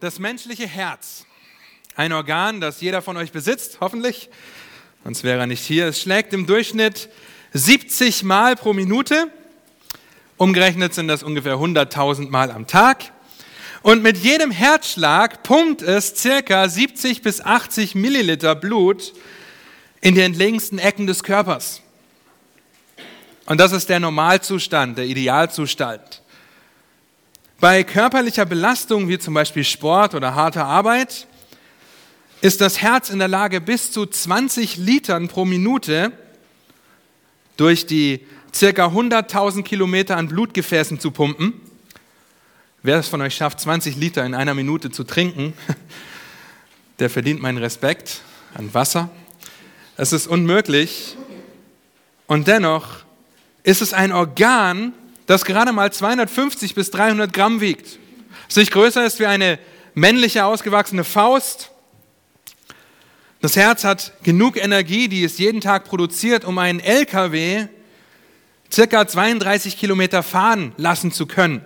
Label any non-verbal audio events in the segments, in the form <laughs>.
Das menschliche Herz. Ein Organ, das jeder von euch besitzt, hoffentlich. Sonst wäre er nicht hier. Es schlägt im Durchschnitt 70 Mal pro Minute. Umgerechnet sind das ungefähr 100.000 Mal am Tag. Und mit jedem Herzschlag pumpt es circa 70 bis 80 Milliliter Blut in die entlegensten Ecken des Körpers. Und das ist der Normalzustand, der Idealzustand. Bei körperlicher Belastung, wie zum Beispiel Sport oder harter Arbeit, ist das Herz in der Lage, bis zu 20 Litern pro Minute durch die circa 100.000 Kilometer an Blutgefäßen zu pumpen. Wer es von euch schafft, 20 Liter in einer Minute zu trinken, <laughs> der verdient meinen Respekt an Wasser. Es ist unmöglich. Und dennoch ist es ein Organ, das gerade mal 250 bis 300 Gramm wiegt. Es nicht größer ist wie eine männliche ausgewachsene Faust. Das Herz hat genug Energie, die es jeden Tag produziert, um einen LKW circa 32 Kilometer fahren lassen zu können.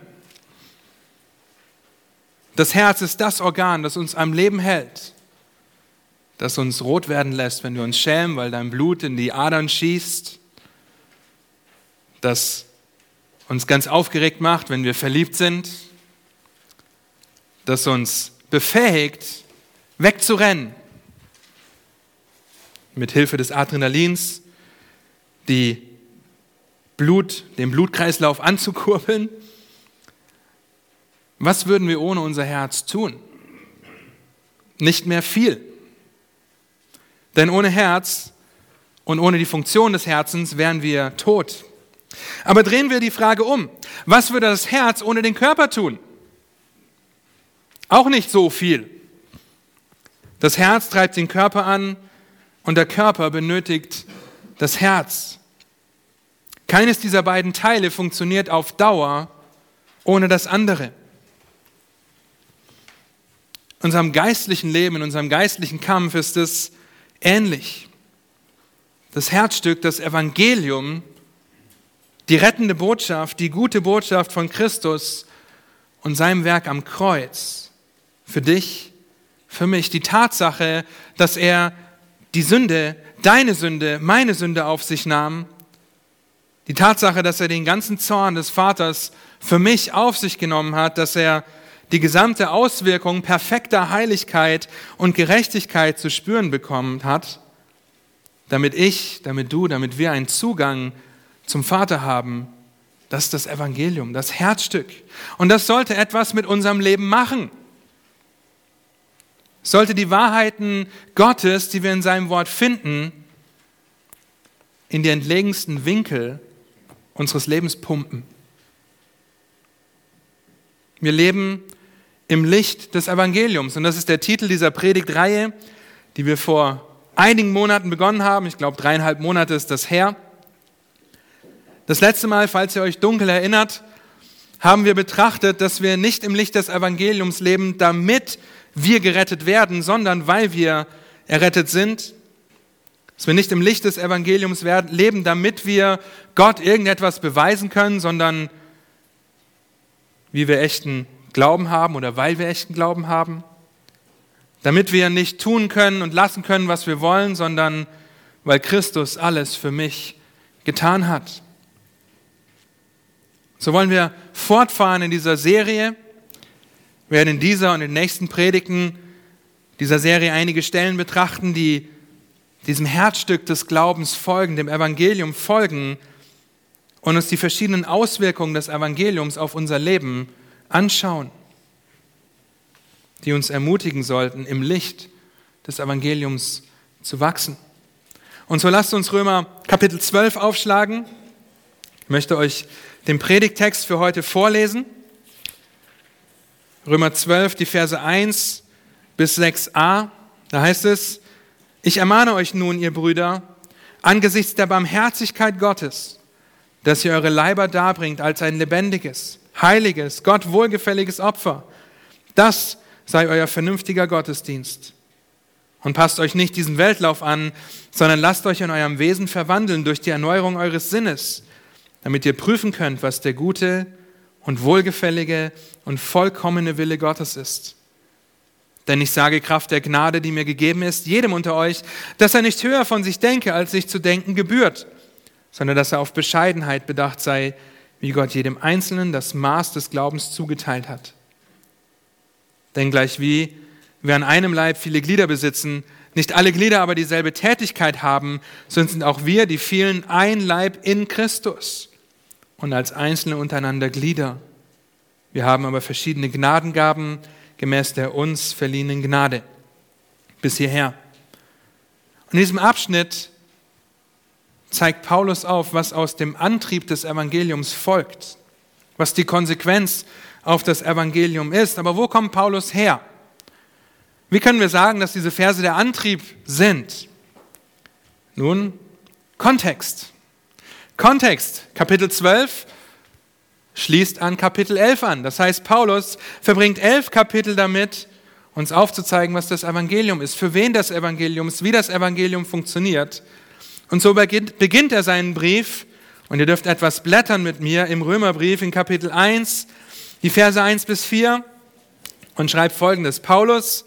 Das Herz ist das Organ, das uns am Leben hält, das uns rot werden lässt, wenn wir uns schämen, weil dein Blut in die Adern schießt, das uns ganz aufgeregt macht, wenn wir verliebt sind, das uns befähigt, wegzurennen, mit Hilfe des Adrenalins, die Blut, den Blutkreislauf anzukurbeln. Was würden wir ohne unser Herz tun? Nicht mehr viel. Denn ohne Herz und ohne die Funktion des Herzens wären wir tot. Aber drehen wir die Frage um. Was würde das Herz ohne den Körper tun? Auch nicht so viel. Das Herz treibt den Körper an und der Körper benötigt das Herz. Keines dieser beiden Teile funktioniert auf Dauer ohne das andere. In unserem geistlichen Leben, in unserem geistlichen Kampf ist es ähnlich. Das Herzstück, das Evangelium, die rettende Botschaft, die gute Botschaft von Christus und seinem Werk am Kreuz für dich, für mich, die Tatsache, dass er die Sünde, deine Sünde, meine Sünde auf sich nahm, die Tatsache, dass er den ganzen Zorn des Vaters für mich auf sich genommen hat, dass er die gesamte Auswirkung perfekter Heiligkeit und Gerechtigkeit zu spüren bekommen hat, damit ich, damit du, damit wir einen Zugang zum Vater haben, das ist das Evangelium, das Herzstück. Und das sollte etwas mit unserem Leben machen. Sollte die Wahrheiten Gottes, die wir in seinem Wort finden, in die entlegensten Winkel unseres Lebens pumpen. Wir leben im Licht des Evangeliums. Und das ist der Titel dieser Predigtreihe, die wir vor einigen Monaten begonnen haben. Ich glaube, dreieinhalb Monate ist das her. Das letzte Mal, falls ihr euch dunkel erinnert, haben wir betrachtet, dass wir nicht im Licht des Evangeliums leben, damit wir gerettet werden, sondern weil wir errettet sind. Dass wir nicht im Licht des Evangeliums leben, damit wir Gott irgendetwas beweisen können, sondern wie wir echten Glauben haben oder weil wir echten Glauben haben. Damit wir nicht tun können und lassen können, was wir wollen, sondern weil Christus alles für mich getan hat. So wollen wir fortfahren in dieser Serie. Wir werden in dieser und in den nächsten Predigten dieser Serie einige Stellen betrachten, die diesem Herzstück des Glaubens folgen, dem Evangelium folgen und uns die verschiedenen Auswirkungen des Evangeliums auf unser Leben anschauen, die uns ermutigen sollten, im Licht des Evangeliums zu wachsen. Und so lasst uns Römer Kapitel 12 aufschlagen. Ich möchte euch den Predigtext für heute vorlesen. Römer 12, die Verse 1 bis 6a. Da heißt es, ich ermahne euch nun, ihr Brüder, angesichts der Barmherzigkeit Gottes, dass ihr eure Leiber darbringt als ein lebendiges, heiliges, Gott wohlgefälliges Opfer. Das sei euer vernünftiger Gottesdienst. Und passt euch nicht diesen Weltlauf an, sondern lasst euch in eurem Wesen verwandeln durch die Erneuerung eures Sinnes, damit ihr prüfen könnt, was der gute und wohlgefällige und vollkommene Wille Gottes ist. Denn ich sage Kraft der Gnade, die mir gegeben ist, jedem unter euch, dass er nicht höher von sich denke, als sich zu denken gebührt, sondern dass er auf Bescheidenheit bedacht sei, wie Gott jedem Einzelnen das Maß des Glaubens zugeteilt hat. Denn gleich wie wir an einem Leib viele Glieder besitzen, nicht alle Glieder aber dieselbe Tätigkeit haben, so sind auch wir, die vielen, ein Leib in Christus und als Einzelne untereinander Glieder. Wir haben aber verschiedene Gnadengaben gemäß der uns verliehenen Gnade. Bis hierher. In diesem Abschnitt zeigt Paulus auf, was aus dem Antrieb des Evangeliums folgt, was die Konsequenz auf das Evangelium ist. Aber wo kommt Paulus her? Wie können wir sagen, dass diese Verse der Antrieb sind? Nun, Kontext. Kontext, Kapitel 12 schließt an Kapitel 11 an. Das heißt, Paulus verbringt elf Kapitel damit, uns aufzuzeigen, was das Evangelium ist, für wen das Evangelium ist, wie das Evangelium funktioniert. Und so beginnt, er seinen Brief, und ihr dürft etwas blättern mit mir im Römerbrief in Kapitel 1, die Verse 1 bis 4, und schreibt folgendes. Paulus,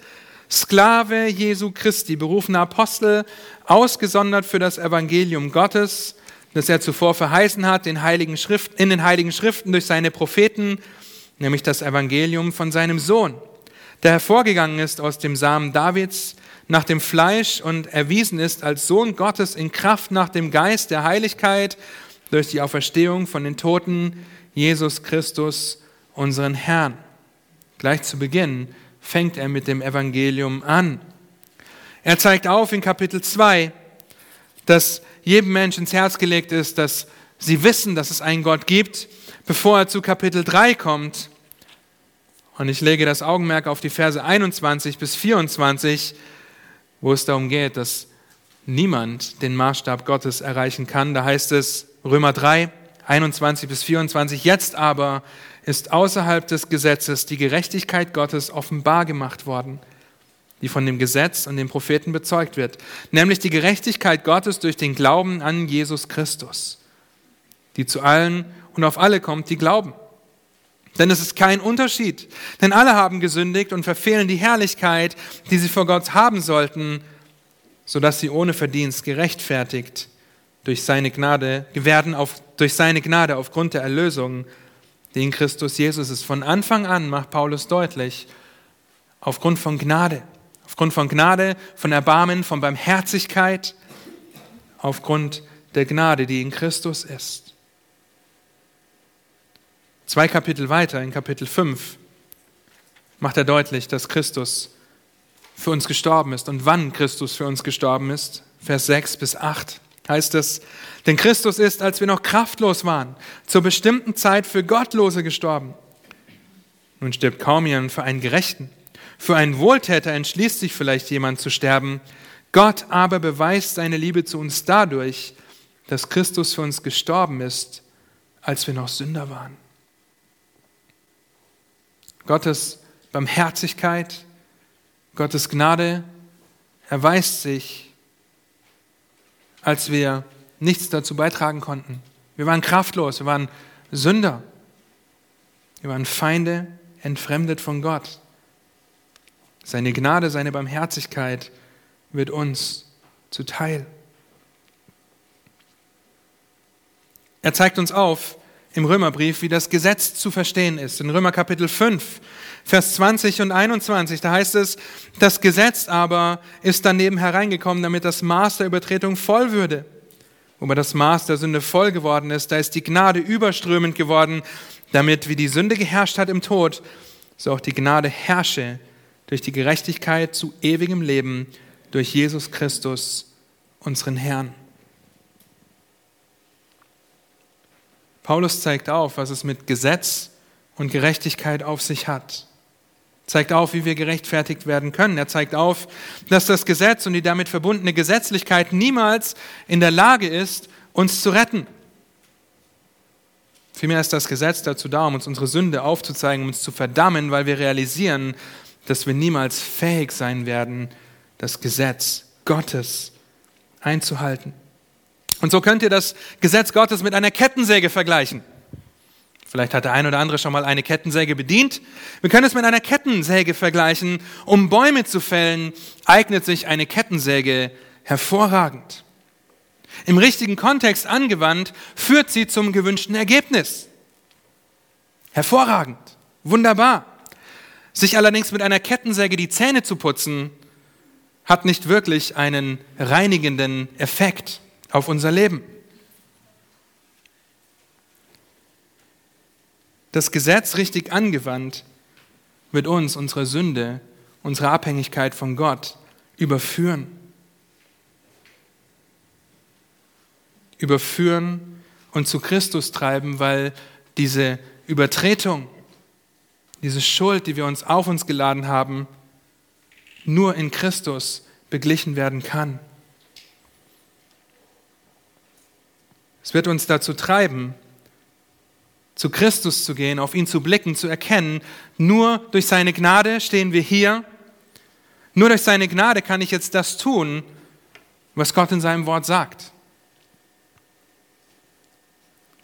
Sklave Jesu Christi, berufener Apostel, ausgesondert für das Evangelium Gottes, das er zuvor verheißen hat in, Heiligen Schrift, in den Heiligen Schriften durch seine Propheten, nämlich das Evangelium von seinem Sohn, der hervorgegangen ist aus dem Samen Davids nach dem Fleisch und erwiesen ist als Sohn Gottes in Kraft nach dem Geist der Heiligkeit durch die Auferstehung von den Toten, Jesus Christus, unseren Herrn. Gleich zu Beginn fängt er mit dem Evangelium an. Er zeigt auf in Kapitel 2, dass jedem Menschen ins Herz gelegt ist, dass sie wissen, dass es einen Gott gibt, bevor er zu Kapitel 3 kommt. Und ich lege das Augenmerk auf die Verse 21 bis 24, wo es darum geht, dass niemand den Maßstab Gottes erreichen kann. Da heißt es Römer 3, 21 bis 24, jetzt aber ist außerhalb des Gesetzes die Gerechtigkeit Gottes offenbar gemacht worden die von dem Gesetz und den Propheten bezeugt wird, nämlich die Gerechtigkeit Gottes durch den Glauben an Jesus Christus, die zu allen und auf alle kommt, die glauben. Denn es ist kein Unterschied, denn alle haben gesündigt und verfehlen die Herrlichkeit, die sie vor Gott haben sollten, sodass sie ohne Verdienst gerechtfertigt durch seine Gnade werden auf, durch seine Gnade aufgrund der Erlösung, die in Christus Jesus ist. Von Anfang an macht Paulus deutlich, aufgrund von Gnade. Aufgrund von Gnade, von Erbarmen, von Barmherzigkeit, aufgrund der Gnade, die in Christus ist. Zwei Kapitel weiter, in Kapitel 5, macht er deutlich, dass Christus für uns gestorben ist und wann Christus für uns gestorben ist. Vers 6 bis 8 heißt es, denn Christus ist, als wir noch kraftlos waren, zur bestimmten Zeit für Gottlose gestorben. Nun stirbt kaum jemand für einen Gerechten. Für einen Wohltäter entschließt sich vielleicht jemand zu sterben. Gott aber beweist seine Liebe zu uns dadurch, dass Christus für uns gestorben ist, als wir noch Sünder waren. Gottes Barmherzigkeit, Gottes Gnade erweist sich, als wir nichts dazu beitragen konnten. Wir waren kraftlos, wir waren Sünder, wir waren Feinde, entfremdet von Gott. Seine Gnade, seine Barmherzigkeit wird uns zuteil. Er zeigt uns auf im Römerbrief, wie das Gesetz zu verstehen ist. In Römer Kapitel 5, Vers 20 und 21, da heißt es, das Gesetz aber ist daneben hereingekommen, damit das Maß der Übertretung voll würde. Wobei das Maß der Sünde voll geworden ist, da ist die Gnade überströmend geworden, damit wie die Sünde geherrscht hat im Tod, so auch die Gnade herrsche durch die Gerechtigkeit zu ewigem Leben durch Jesus Christus, unseren Herrn. Paulus zeigt auf, was es mit Gesetz und Gerechtigkeit auf sich hat. Zeigt auf, wie wir gerechtfertigt werden können. Er zeigt auf, dass das Gesetz und die damit verbundene Gesetzlichkeit niemals in der Lage ist, uns zu retten. Vielmehr ist das Gesetz dazu da, um uns unsere Sünde aufzuzeigen, um uns zu verdammen, weil wir realisieren, dass wir niemals fähig sein werden, das Gesetz Gottes einzuhalten. Und so könnt ihr das Gesetz Gottes mit einer Kettensäge vergleichen. Vielleicht hat der ein oder andere schon mal eine Kettensäge bedient. Wir können es mit einer Kettensäge vergleichen. Um Bäume zu fällen, eignet sich eine Kettensäge hervorragend. Im richtigen Kontext angewandt, führt sie zum gewünschten Ergebnis. Hervorragend, wunderbar. Sich allerdings mit einer Kettensäge die Zähne zu putzen, hat nicht wirklich einen reinigenden Effekt auf unser Leben. Das Gesetz richtig angewandt wird uns unsere Sünde, unsere Abhängigkeit von Gott überführen. Überführen und zu Christus treiben, weil diese Übertretung, diese Schuld, die wir uns auf uns geladen haben, nur in Christus beglichen werden kann. Es wird uns dazu treiben, zu Christus zu gehen, auf ihn zu blicken, zu erkennen, nur durch seine Gnade stehen wir hier. Nur durch seine Gnade kann ich jetzt das tun, was Gott in seinem Wort sagt.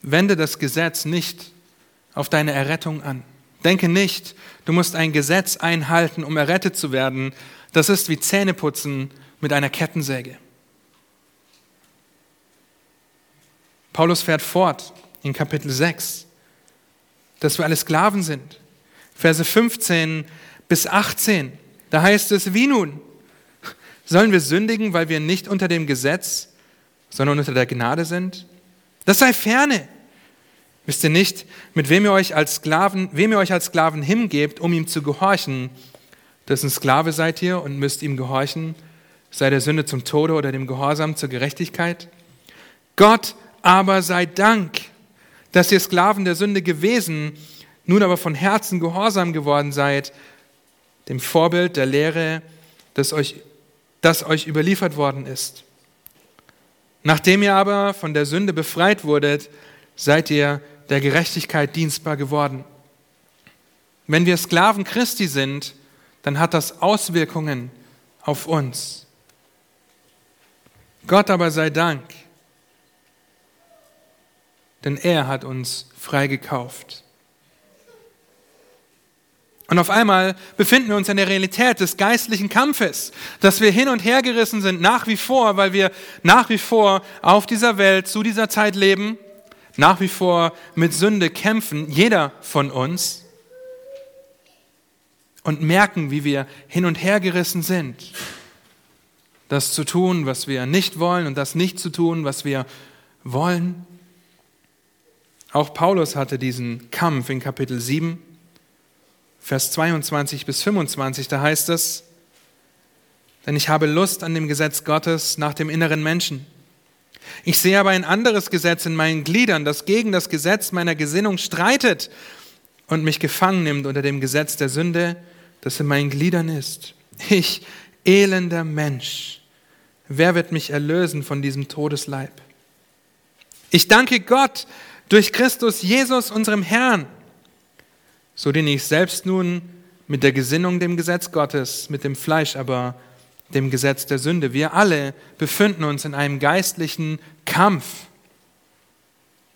Wende das Gesetz nicht auf deine Errettung an. Denke nicht, du musst ein Gesetz einhalten, um errettet zu werden. Das ist wie Zähneputzen mit einer Kettensäge. Paulus fährt fort in Kapitel 6, dass wir alle Sklaven sind. Verse 15 bis 18, da heißt es, wie nun? Sollen wir sündigen, weil wir nicht unter dem Gesetz, sondern unter der Gnade sind? Das sei ferne. Wisst ihr nicht, mit wem ihr euch als Sklaven, wem ihr euch als Sklaven hingebt, um ihm zu gehorchen? Dessen Sklave seid ihr und müsst ihm gehorchen, sei der Sünde zum Tode oder dem Gehorsam zur Gerechtigkeit? Gott aber sei Dank, dass ihr Sklaven der Sünde gewesen, nun aber von Herzen gehorsam geworden seid, dem Vorbild der Lehre, das euch, das euch überliefert worden ist. Nachdem ihr aber von der Sünde befreit wurdet, seid ihr der Gerechtigkeit dienstbar geworden. Wenn wir Sklaven Christi sind, dann hat das Auswirkungen auf uns. Gott aber sei Dank, denn er hat uns freigekauft. Und auf einmal befinden wir uns in der Realität des geistlichen Kampfes, dass wir hin und her gerissen sind, nach wie vor, weil wir nach wie vor auf dieser Welt zu dieser Zeit leben nach wie vor mit Sünde kämpfen, jeder von uns, und merken, wie wir hin und her gerissen sind. Das zu tun, was wir nicht wollen und das nicht zu tun, was wir wollen. Auch Paulus hatte diesen Kampf in Kapitel 7, Vers 22 bis 25, da heißt es, denn ich habe Lust an dem Gesetz Gottes nach dem inneren Menschen ich sehe aber ein anderes Gesetz in meinen Gliedern, das gegen das Gesetz meiner Gesinnung streitet und mich gefangen nimmt unter dem Gesetz der Sünde, das in meinen Gliedern ist. Ich, elender Mensch, wer wird mich erlösen von diesem Todesleib? Ich danke Gott durch Christus Jesus, unserem Herrn, so den ich selbst nun mit der Gesinnung dem Gesetz Gottes, mit dem Fleisch aber dem Gesetz der Sünde. Wir alle befinden uns in einem geistlichen Kampf.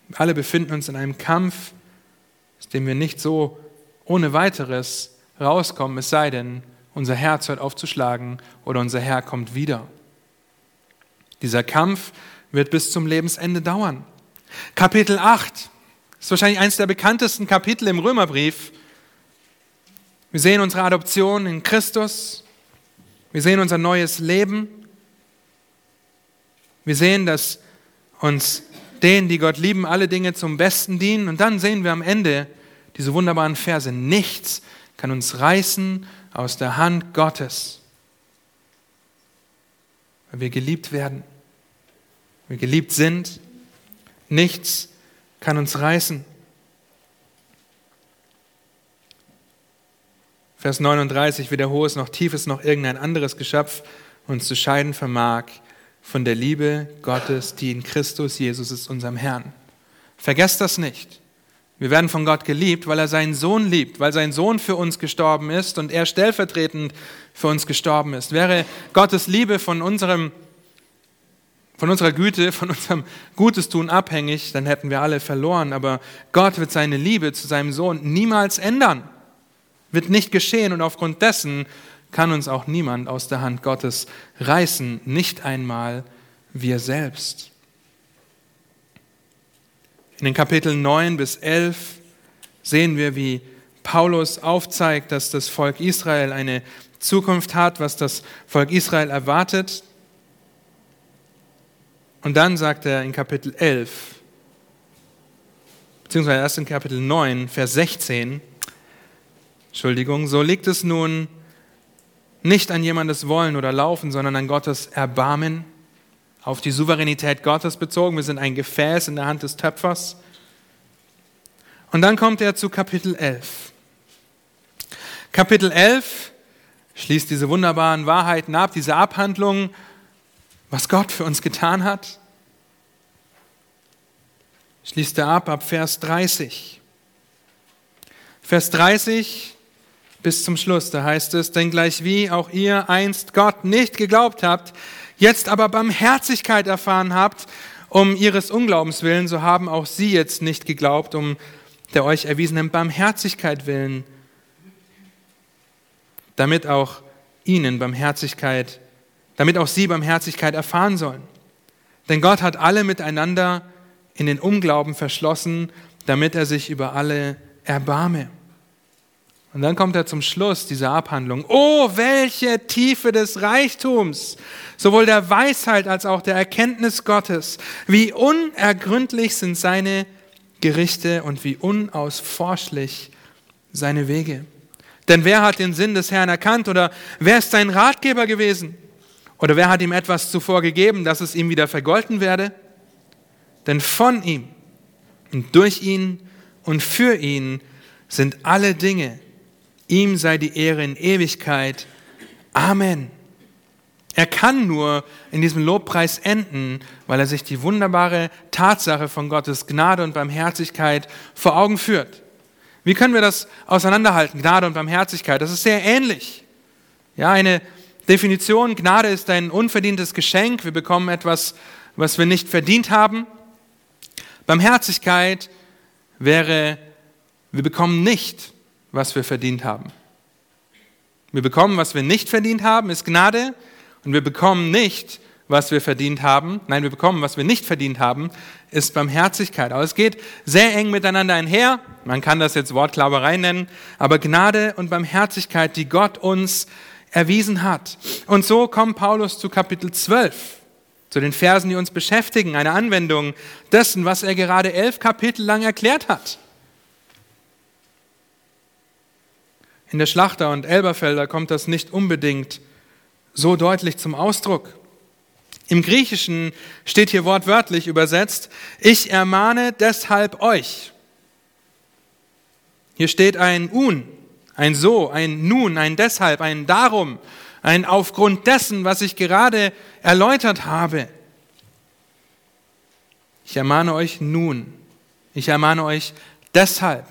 Wir alle befinden uns in einem Kampf, aus dem wir nicht so ohne weiteres rauskommen, es sei denn, unser Herz hört auf zu schlagen oder unser Herr kommt wieder. Dieser Kampf wird bis zum Lebensende dauern. Kapitel 8 ist wahrscheinlich eines der bekanntesten Kapitel im Römerbrief. Wir sehen unsere Adoption in Christus. Wir sehen unser neues Leben. Wir sehen, dass uns denen, die Gott lieben, alle Dinge zum Besten dienen. Und dann sehen wir am Ende diese wunderbaren Verse. Nichts kann uns reißen aus der Hand Gottes, weil wir geliebt werden, wir geliebt sind. Nichts kann uns reißen. Vers 39, weder hohes noch tiefes noch irgendein anderes Geschöpf uns zu scheiden vermag von der Liebe Gottes, die in Christus Jesus ist, unserem Herrn. Vergesst das nicht. Wir werden von Gott geliebt, weil er seinen Sohn liebt, weil sein Sohn für uns gestorben ist und er stellvertretend für uns gestorben ist. Wäre Gottes Liebe von unserem von unserer Güte, von unserem Gutes tun abhängig, dann hätten wir alle verloren. Aber Gott wird seine Liebe zu seinem Sohn niemals ändern. Wird nicht geschehen und aufgrund dessen kann uns auch niemand aus der Hand Gottes reißen, nicht einmal wir selbst. In den Kapiteln 9 bis 11 sehen wir, wie Paulus aufzeigt, dass das Volk Israel eine Zukunft hat, was das Volk Israel erwartet. Und dann sagt er in Kapitel 11, beziehungsweise erst in Kapitel 9, Vers 16, Entschuldigung, so liegt es nun nicht an jemandes Wollen oder Laufen, sondern an Gottes Erbarmen, auf die Souveränität Gottes bezogen. Wir sind ein Gefäß in der Hand des Töpfers. Und dann kommt er zu Kapitel 11. Kapitel 11 schließt diese wunderbaren Wahrheiten ab, diese Abhandlung, was Gott für uns getan hat. Schließt er ab ab Vers 30. Vers 30 bis zum Schluss, da heißt es, denn gleich wie auch ihr einst Gott nicht geglaubt habt, jetzt aber Barmherzigkeit erfahren habt, um ihres Unglaubens willen, so haben auch sie jetzt nicht geglaubt, um der euch erwiesenen Barmherzigkeit willen damit auch ihnen Barmherzigkeit, damit auch sie Barmherzigkeit erfahren sollen. Denn Gott hat alle miteinander in den Unglauben verschlossen, damit er sich über alle erbarme. Und dann kommt er zum Schluss dieser Abhandlung. Oh, welche Tiefe des Reichtums, sowohl der Weisheit als auch der Erkenntnis Gottes. Wie unergründlich sind seine Gerichte und wie unausforschlich seine Wege. Denn wer hat den Sinn des Herrn erkannt oder wer ist sein Ratgeber gewesen? Oder wer hat ihm etwas zuvor gegeben, dass es ihm wieder vergolten werde? Denn von ihm und durch ihn und für ihn sind alle Dinge. Ihm sei die Ehre in Ewigkeit. Amen. Er kann nur in diesem Lobpreis enden, weil er sich die wunderbare Tatsache von Gottes Gnade und Barmherzigkeit vor Augen führt. Wie können wir das auseinanderhalten? Gnade und Barmherzigkeit, das ist sehr ähnlich. Ja, eine Definition, Gnade ist ein unverdientes Geschenk. Wir bekommen etwas, was wir nicht verdient haben. Barmherzigkeit wäre, wir bekommen nicht, was wir verdient haben. Wir bekommen, was wir nicht verdient haben, ist Gnade. Und wir bekommen nicht, was wir verdient haben. Nein, wir bekommen, was wir nicht verdient haben, ist Barmherzigkeit. Aber es geht sehr eng miteinander einher. Man kann das jetzt Wortklauberei nennen, aber Gnade und Barmherzigkeit, die Gott uns erwiesen hat. Und so kommt Paulus zu Kapitel 12, zu den Versen, die uns beschäftigen, eine Anwendung dessen, was er gerade elf Kapitel lang erklärt hat. In der Schlachter und Elberfelder kommt das nicht unbedingt so deutlich zum Ausdruck. Im Griechischen steht hier wortwörtlich übersetzt, ich ermahne deshalb euch. Hier steht ein un, ein so, ein nun, ein deshalb, ein darum, ein aufgrund dessen, was ich gerade erläutert habe. Ich ermahne euch nun, ich ermahne euch deshalb,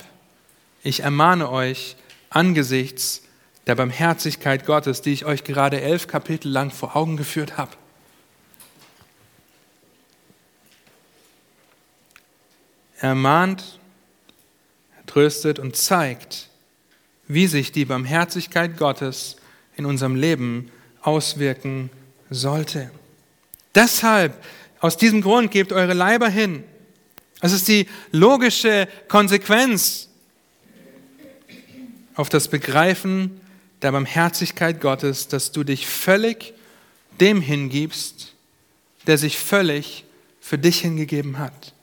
ich ermahne euch angesichts der Barmherzigkeit Gottes, die ich euch gerade elf Kapitel lang vor Augen geführt habe. Er mahnt, er tröstet und zeigt, wie sich die Barmherzigkeit Gottes in unserem Leben auswirken sollte. Deshalb, aus diesem Grund, gebt eure Leiber hin. Es ist die logische Konsequenz auf das Begreifen der Barmherzigkeit Gottes, dass du dich völlig dem hingibst, der sich völlig für dich hingegeben hat.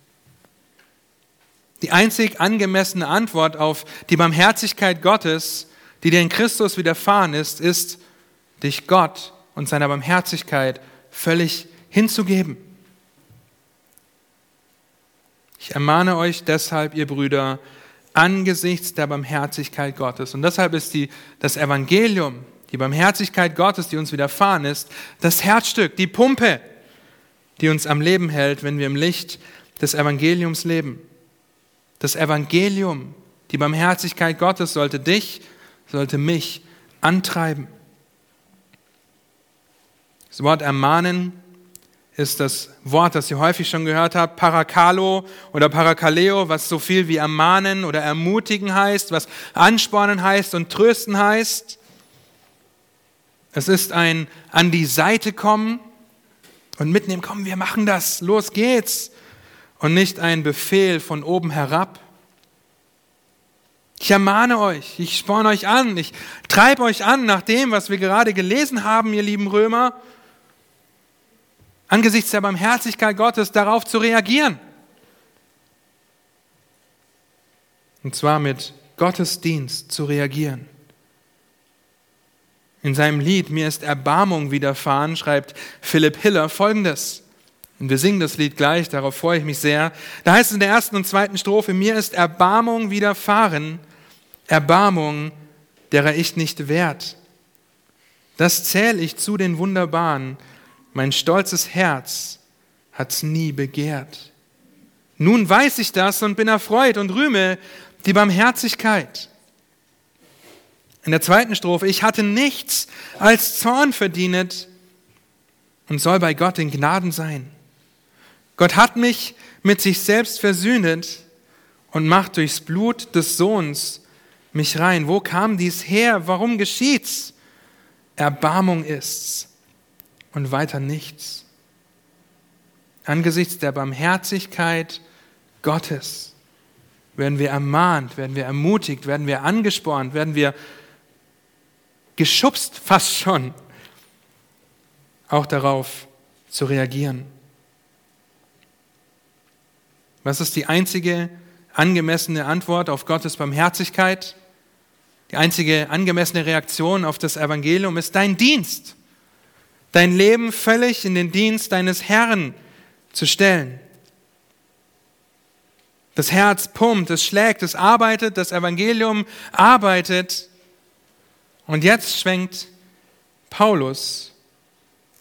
Die einzig angemessene Antwort auf die Barmherzigkeit Gottes, die dir in Christus widerfahren ist, ist, dich Gott und seiner Barmherzigkeit völlig hinzugeben. Ich ermahne euch deshalb, ihr Brüder, angesichts der Barmherzigkeit Gottes. Und deshalb ist die, das Evangelium, die Barmherzigkeit Gottes, die uns widerfahren ist, das Herzstück, die Pumpe, die uns am Leben hält, wenn wir im Licht des Evangeliums leben. Das Evangelium, die Barmherzigkeit Gottes sollte dich, sollte mich antreiben. Das Wort ermahnen ist das Wort, das ihr häufig schon gehört habt, Parakalo oder Parakaleo, was so viel wie ermahnen oder ermutigen heißt, was anspornen heißt und trösten heißt. Es ist ein an die Seite kommen und mitnehmen, komm, wir machen das, los geht's. Und nicht ein Befehl von oben herab. Ich ermahne euch, ich sporne euch an, ich treibe euch an nach dem, was wir gerade gelesen haben, ihr lieben Römer, angesichts der Barmherzigkeit Gottes darauf zu reagieren. Und zwar mit Gottesdienst zu reagieren. In seinem Lied Mir ist Erbarmung widerfahren schreibt Philipp Hiller folgendes. Und wir singen das Lied gleich, darauf freue ich mich sehr. Da heißt es in der ersten und zweiten Strophe, mir ist Erbarmung widerfahren, Erbarmung, derer ich nicht wert. Das zähle ich zu den Wunderbaren, mein stolzes Herz hat's nie begehrt. Nun weiß ich das und bin erfreut und rühme die Barmherzigkeit. In der zweiten Strophe, ich hatte nichts als Zorn verdient und soll bei Gott in Gnaden sein. Gott hat mich mit sich selbst versöhnet und macht durchs Blut des Sohns mich rein. Wo kam dies her? Warum geschieht's? Erbarmung ist's und weiter nichts. Angesichts der Barmherzigkeit Gottes werden wir ermahnt, werden wir ermutigt, werden wir angespornt, werden wir geschubst fast schon, auch darauf zu reagieren. Was ist die einzige angemessene Antwort auf Gottes Barmherzigkeit? Die einzige angemessene Reaktion auf das Evangelium ist dein Dienst. Dein Leben völlig in den Dienst deines Herrn zu stellen. Das Herz pumpt, es schlägt, es arbeitet, das Evangelium arbeitet. Und jetzt schwenkt Paulus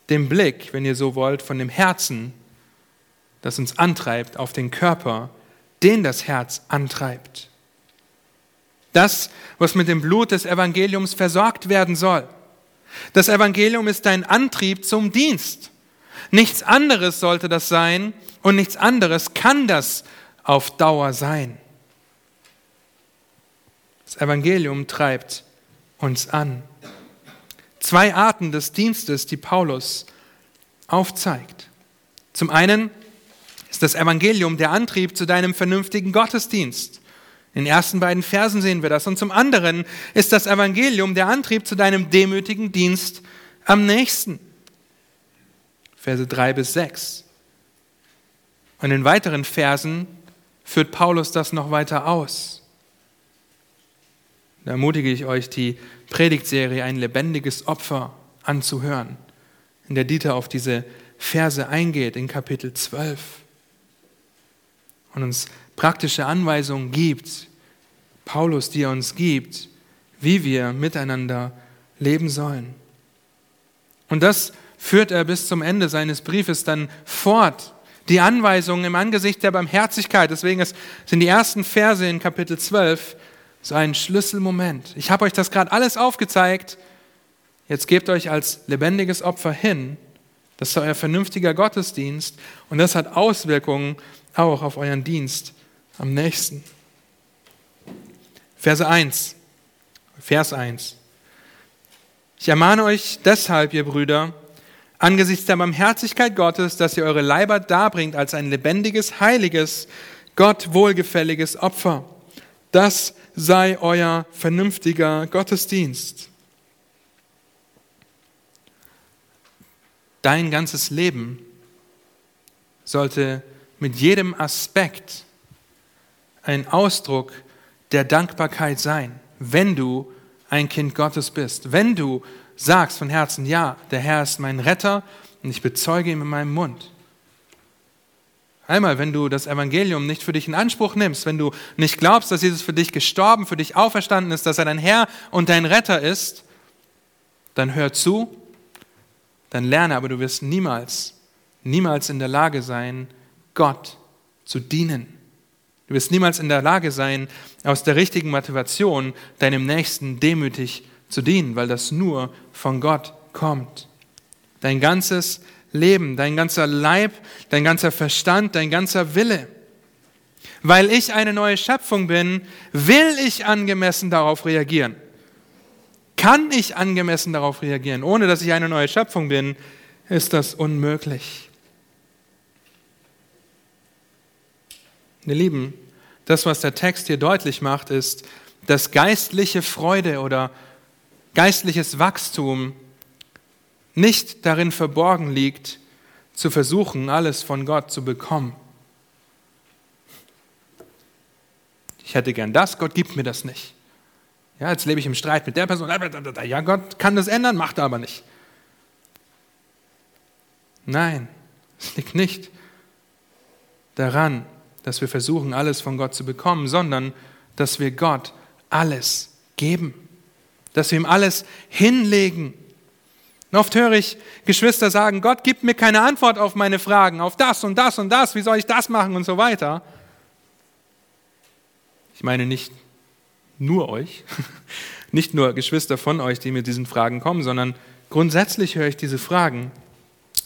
den Blick, wenn ihr so wollt, von dem Herzen das uns antreibt, auf den Körper, den das Herz antreibt. Das, was mit dem Blut des Evangeliums versorgt werden soll. Das Evangelium ist dein Antrieb zum Dienst. Nichts anderes sollte das sein und nichts anderes kann das auf Dauer sein. Das Evangelium treibt uns an. Zwei Arten des Dienstes, die Paulus aufzeigt. Zum einen ist das Evangelium der Antrieb zu deinem vernünftigen Gottesdienst. In den ersten beiden Versen sehen wir das. Und zum anderen ist das Evangelium der Antrieb zu deinem demütigen Dienst am nächsten. Verse 3 bis 6. Und in weiteren Versen führt Paulus das noch weiter aus. Da ermutige ich euch, die Predigtserie Ein lebendiges Opfer anzuhören, in der Dieter auf diese Verse eingeht in Kapitel 12 und uns praktische Anweisungen gibt, Paulus, die er uns gibt, wie wir miteinander leben sollen. Und das führt er bis zum Ende seines Briefes dann fort. Die Anweisungen im Angesicht der Barmherzigkeit. Deswegen sind die ersten Verse in Kapitel 12 so ein Schlüsselmoment. Ich habe euch das gerade alles aufgezeigt. Jetzt gebt euch als lebendiges Opfer hin. Das ist euer vernünftiger Gottesdienst und das hat Auswirkungen auch auf euren Dienst am nächsten. Verse 1, Vers 1. Ich ermahne euch deshalb, ihr Brüder, angesichts der Barmherzigkeit Gottes, dass ihr eure Leiber darbringt als ein lebendiges, heiliges, Gott wohlgefälliges Opfer. Das sei euer vernünftiger Gottesdienst. Dein ganzes Leben sollte mit jedem Aspekt ein Ausdruck der Dankbarkeit sein, wenn du ein Kind Gottes bist, wenn du sagst von Herzen, ja, der Herr ist mein Retter und ich bezeuge ihn in meinem Mund. Einmal, wenn du das Evangelium nicht für dich in Anspruch nimmst, wenn du nicht glaubst, dass Jesus für dich gestorben, für dich auferstanden ist, dass er dein Herr und dein Retter ist, dann hör zu, dann lerne, aber du wirst niemals, niemals in der Lage sein, Gott zu dienen. Du wirst niemals in der Lage sein, aus der richtigen Motivation deinem Nächsten demütig zu dienen, weil das nur von Gott kommt. Dein ganzes Leben, dein ganzer Leib, dein ganzer Verstand, dein ganzer Wille. Weil ich eine neue Schöpfung bin, will ich angemessen darauf reagieren. Kann ich angemessen darauf reagieren? Ohne dass ich eine neue Schöpfung bin, ist das unmöglich. Ihr Lieben, das, was der Text hier deutlich macht, ist, dass geistliche Freude oder geistliches Wachstum nicht darin verborgen liegt, zu versuchen, alles von Gott zu bekommen. Ich hätte gern das, Gott gibt mir das nicht. Ja, jetzt lebe ich im Streit mit der Person. Ja, Gott kann das ändern, macht er aber nicht. Nein, es liegt nicht daran, dass wir versuchen, alles von Gott zu bekommen, sondern dass wir Gott alles geben, dass wir ihm alles hinlegen. Und oft höre ich Geschwister sagen, Gott gibt mir keine Antwort auf meine Fragen, auf das und das und das, wie soll ich das machen und so weiter. Ich meine nicht nur euch, <laughs> nicht nur Geschwister von euch, die mit diesen Fragen kommen, sondern grundsätzlich höre ich diese Fragen.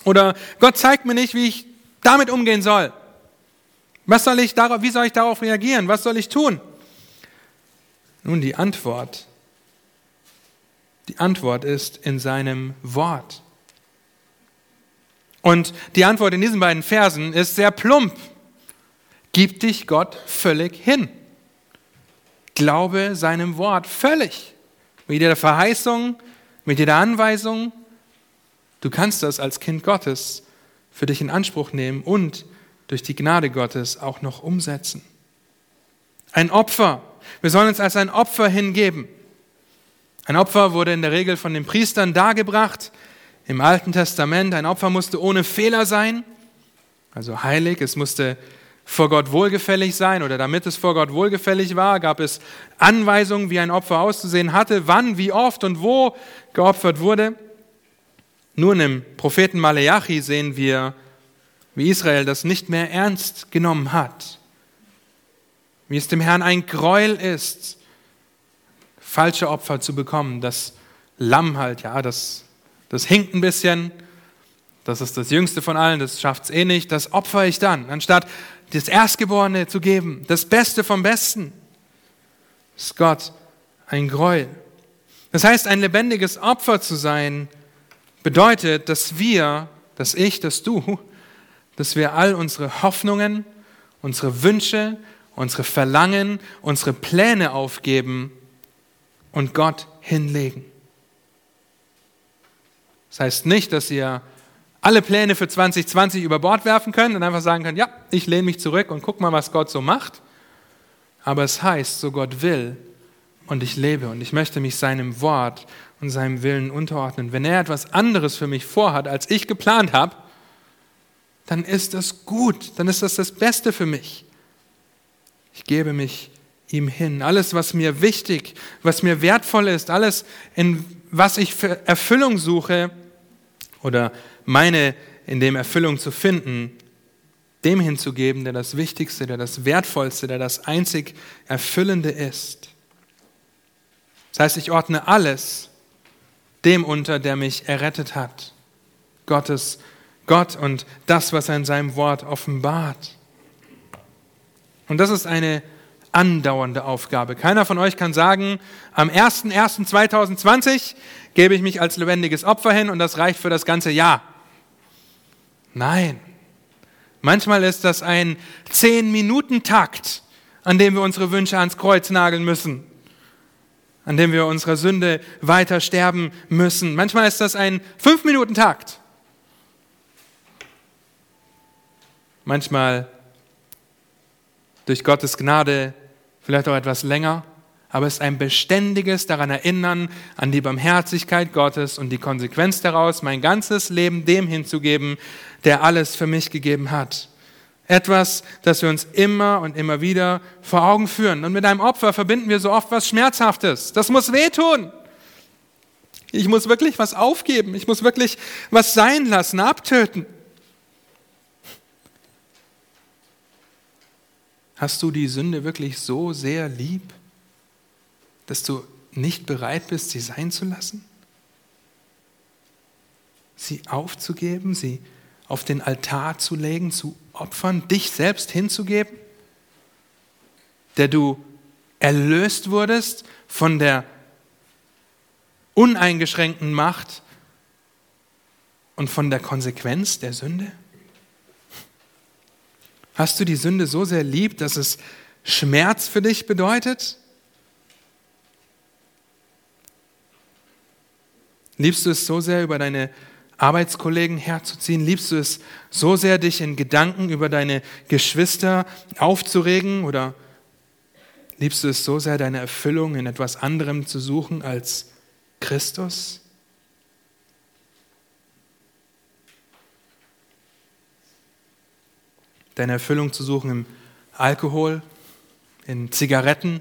Oder Gott zeigt mir nicht, wie ich damit umgehen soll. Was soll ich darauf, wie soll ich darauf reagieren? Was soll ich tun? Nun, die Antwort, die Antwort ist in seinem Wort. Und die Antwort in diesen beiden Versen ist sehr plump. Gib dich Gott völlig hin. Glaube seinem Wort völlig. Mit jeder Verheißung, mit jeder Anweisung. Du kannst das als Kind Gottes für dich in Anspruch nehmen und durch die Gnade Gottes auch noch umsetzen. Ein Opfer. Wir sollen uns als ein Opfer hingeben. Ein Opfer wurde in der Regel von den Priestern dargebracht. Im Alten Testament, ein Opfer musste ohne Fehler sein, also heilig. Es musste vor Gott wohlgefällig sein oder damit es vor Gott wohlgefällig war, gab es Anweisungen, wie ein Opfer auszusehen hatte, wann, wie oft und wo geopfert wurde. Nun im Propheten Maleachi sehen wir wie Israel das nicht mehr ernst genommen hat, wie es dem Herrn ein Gräuel ist, falsche Opfer zu bekommen. Das Lamm halt, ja, das, das hinkt ein bisschen, das ist das jüngste von allen, das schafft es eh nicht, das opfer ich dann, anstatt das Erstgeborene zu geben, das Beste vom Besten. Ist Gott ein Gräuel. Das heißt, ein lebendiges Opfer zu sein, bedeutet, dass wir, dass ich, dass du dass wir all unsere Hoffnungen, unsere Wünsche, unsere Verlangen, unsere Pläne aufgeben und Gott hinlegen. Das heißt nicht, dass ihr alle Pläne für 2020 über Bord werfen könnt und einfach sagen könnt, ja, ich lehne mich zurück und guck mal, was Gott so macht. Aber es heißt, so Gott will und ich lebe und ich möchte mich seinem Wort und seinem Willen unterordnen. Wenn er etwas anderes für mich vorhat, als ich geplant habe, dann ist das gut, dann ist das das Beste für mich. Ich gebe mich ihm hin. Alles, was mir wichtig, was mir wertvoll ist, alles, in was ich für Erfüllung suche oder meine in dem Erfüllung zu finden, dem hinzugeben, der das Wichtigste, der das Wertvollste, der das einzig Erfüllende ist. Das heißt, ich ordne alles dem unter, der mich errettet hat. Gottes Gott und das, was er in seinem Wort offenbart. Und das ist eine andauernde Aufgabe. Keiner von euch kann sagen, am 01.01.2020 gebe ich mich als lebendiges Opfer hin und das reicht für das ganze Jahr. Nein. Manchmal ist das ein 10-Minuten-Takt, an dem wir unsere Wünsche ans Kreuz nageln müssen, an dem wir unserer Sünde weiter sterben müssen. Manchmal ist das ein 5-Minuten-Takt, manchmal durch Gottes Gnade vielleicht auch etwas länger, aber es ist ein beständiges daran erinnern an die Barmherzigkeit Gottes und die Konsequenz daraus, mein ganzes Leben dem hinzugeben, der alles für mich gegeben hat. Etwas, das wir uns immer und immer wieder vor Augen führen. Und mit einem Opfer verbinden wir so oft was Schmerzhaftes. Das muss wehtun. Ich muss wirklich was aufgeben. Ich muss wirklich was sein lassen, abtöten. Hast du die Sünde wirklich so sehr lieb, dass du nicht bereit bist, sie sein zu lassen? Sie aufzugeben, sie auf den Altar zu legen, zu opfern, dich selbst hinzugeben, der du erlöst wurdest von der uneingeschränkten Macht und von der Konsequenz der Sünde? Hast du die Sünde so sehr lieb, dass es Schmerz für dich bedeutet? Liebst du es so sehr, über deine Arbeitskollegen herzuziehen? Liebst du es so sehr, dich in Gedanken über deine Geschwister aufzuregen? Oder liebst du es so sehr, deine Erfüllung in etwas anderem zu suchen als Christus? Deine Erfüllung zu suchen im Alkohol, in Zigaretten,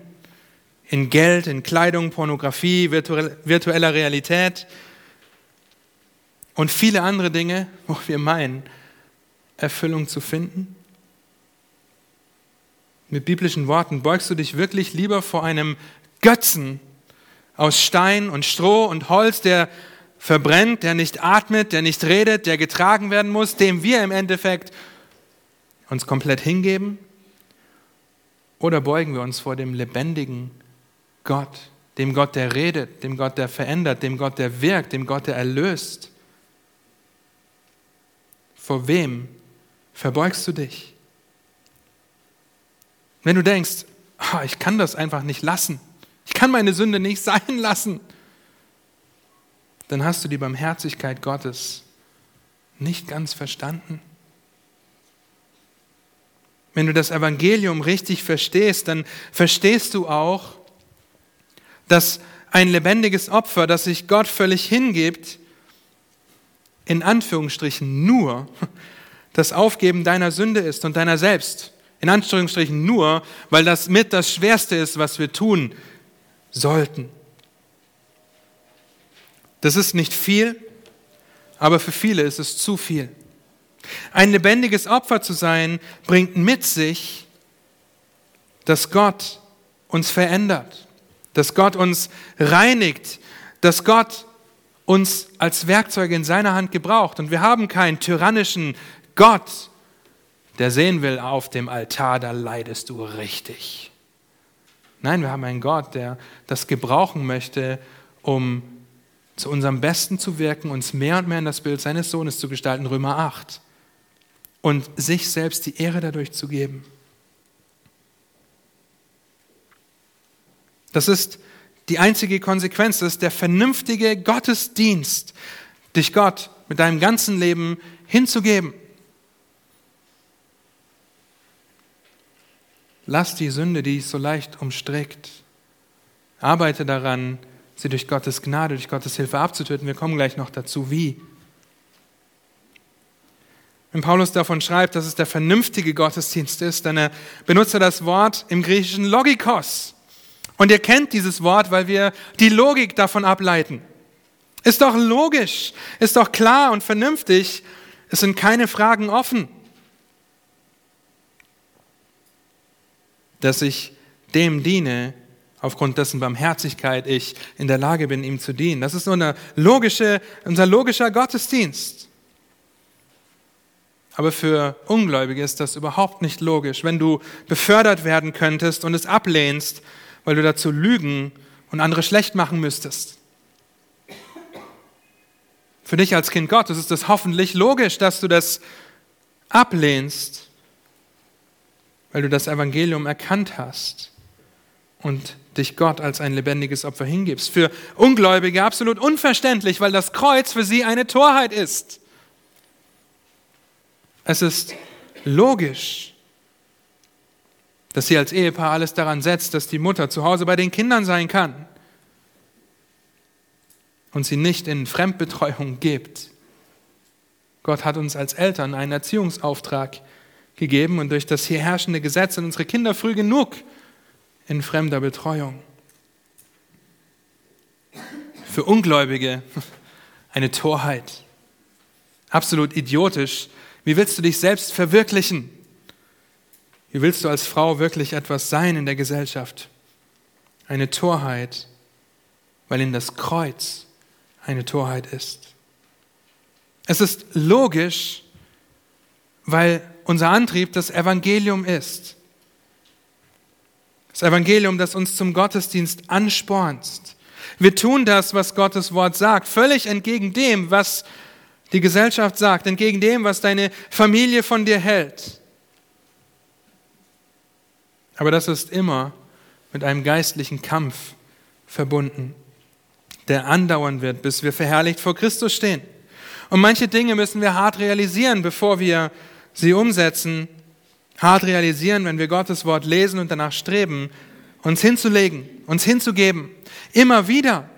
in Geld, in Kleidung, Pornografie, virtueller Realität, und viele andere Dinge, wo wir meinen, Erfüllung zu finden? Mit biblischen Worten, beugst du dich wirklich lieber vor einem Götzen aus Stein und Stroh und Holz, der verbrennt, der nicht atmet, der nicht redet, der getragen werden muss, dem wir im Endeffekt uns komplett hingeben? Oder beugen wir uns vor dem lebendigen Gott, dem Gott, der redet, dem Gott, der verändert, dem Gott, der wirkt, dem Gott, der erlöst? Vor wem verbeugst du dich? Wenn du denkst, oh, ich kann das einfach nicht lassen, ich kann meine Sünde nicht <laughs> sein lassen, dann hast du die Barmherzigkeit Gottes nicht ganz verstanden. Wenn du das Evangelium richtig verstehst, dann verstehst du auch, dass ein lebendiges Opfer, das sich Gott völlig hingibt, in Anführungsstrichen nur das Aufgeben deiner Sünde ist und deiner selbst. In Anführungsstrichen nur, weil das mit das Schwerste ist, was wir tun sollten. Das ist nicht viel, aber für viele ist es zu viel. Ein lebendiges Opfer zu sein, bringt mit sich, dass Gott uns verändert, dass Gott uns reinigt, dass Gott uns als Werkzeuge in seiner Hand gebraucht. Und wir haben keinen tyrannischen Gott, der sehen will, auf dem Altar, da leidest du richtig. Nein, wir haben einen Gott, der das gebrauchen möchte, um zu unserem Besten zu wirken, uns mehr und mehr in das Bild seines Sohnes zu gestalten, Römer 8, und sich selbst die Ehre dadurch zu geben. Das ist die einzige Konsequenz ist der vernünftige Gottesdienst, dich Gott mit deinem ganzen Leben hinzugeben. Lass die Sünde, die dich so leicht umstrickt. Arbeite daran, sie durch Gottes Gnade, durch Gottes Hilfe abzutöten. Wir kommen gleich noch dazu, wie. Wenn Paulus davon schreibt, dass es der vernünftige Gottesdienst ist, dann benutzt er das Wort im Griechischen Logikos. Und ihr kennt dieses Wort, weil wir die Logik davon ableiten. Ist doch logisch, ist doch klar und vernünftig. Es sind keine Fragen offen. Dass ich dem diene, aufgrund dessen Barmherzigkeit ich in der Lage bin, ihm zu dienen. Das ist nur logische, unser logischer Gottesdienst. Aber für Ungläubige ist das überhaupt nicht logisch. Wenn du befördert werden könntest und es ablehnst, weil du dazu lügen und andere schlecht machen müsstest. Für dich als Kind Gottes ist es hoffentlich logisch, dass du das ablehnst, weil du das Evangelium erkannt hast und dich Gott als ein lebendiges Opfer hingibst. Für Ungläubige absolut unverständlich, weil das Kreuz für sie eine Torheit ist. Es ist logisch, dass sie als Ehepaar alles daran setzt, dass die Mutter zu Hause bei den Kindern sein kann und sie nicht in Fremdbetreuung gibt. Gott hat uns als Eltern einen Erziehungsauftrag gegeben und durch das hier herrschende Gesetz sind unsere Kinder früh genug in fremder Betreuung. Für Ungläubige <laughs> eine Torheit. Absolut idiotisch. Wie willst du dich selbst verwirklichen? Wie willst du als Frau wirklich etwas sein in der Gesellschaft? Eine Torheit, weil in das Kreuz eine Torheit ist. Es ist logisch, weil unser Antrieb das Evangelium ist. Das Evangelium, das uns zum Gottesdienst anspornt. Wir tun das, was Gottes Wort sagt, völlig entgegen dem, was die Gesellschaft sagt, entgegen dem, was deine Familie von dir hält. Aber das ist immer mit einem geistlichen Kampf verbunden, der andauern wird, bis wir verherrlicht vor Christus stehen. Und manche Dinge müssen wir hart realisieren, bevor wir sie umsetzen. Hart realisieren, wenn wir Gottes Wort lesen und danach streben, uns hinzulegen, uns hinzugeben. Immer wieder.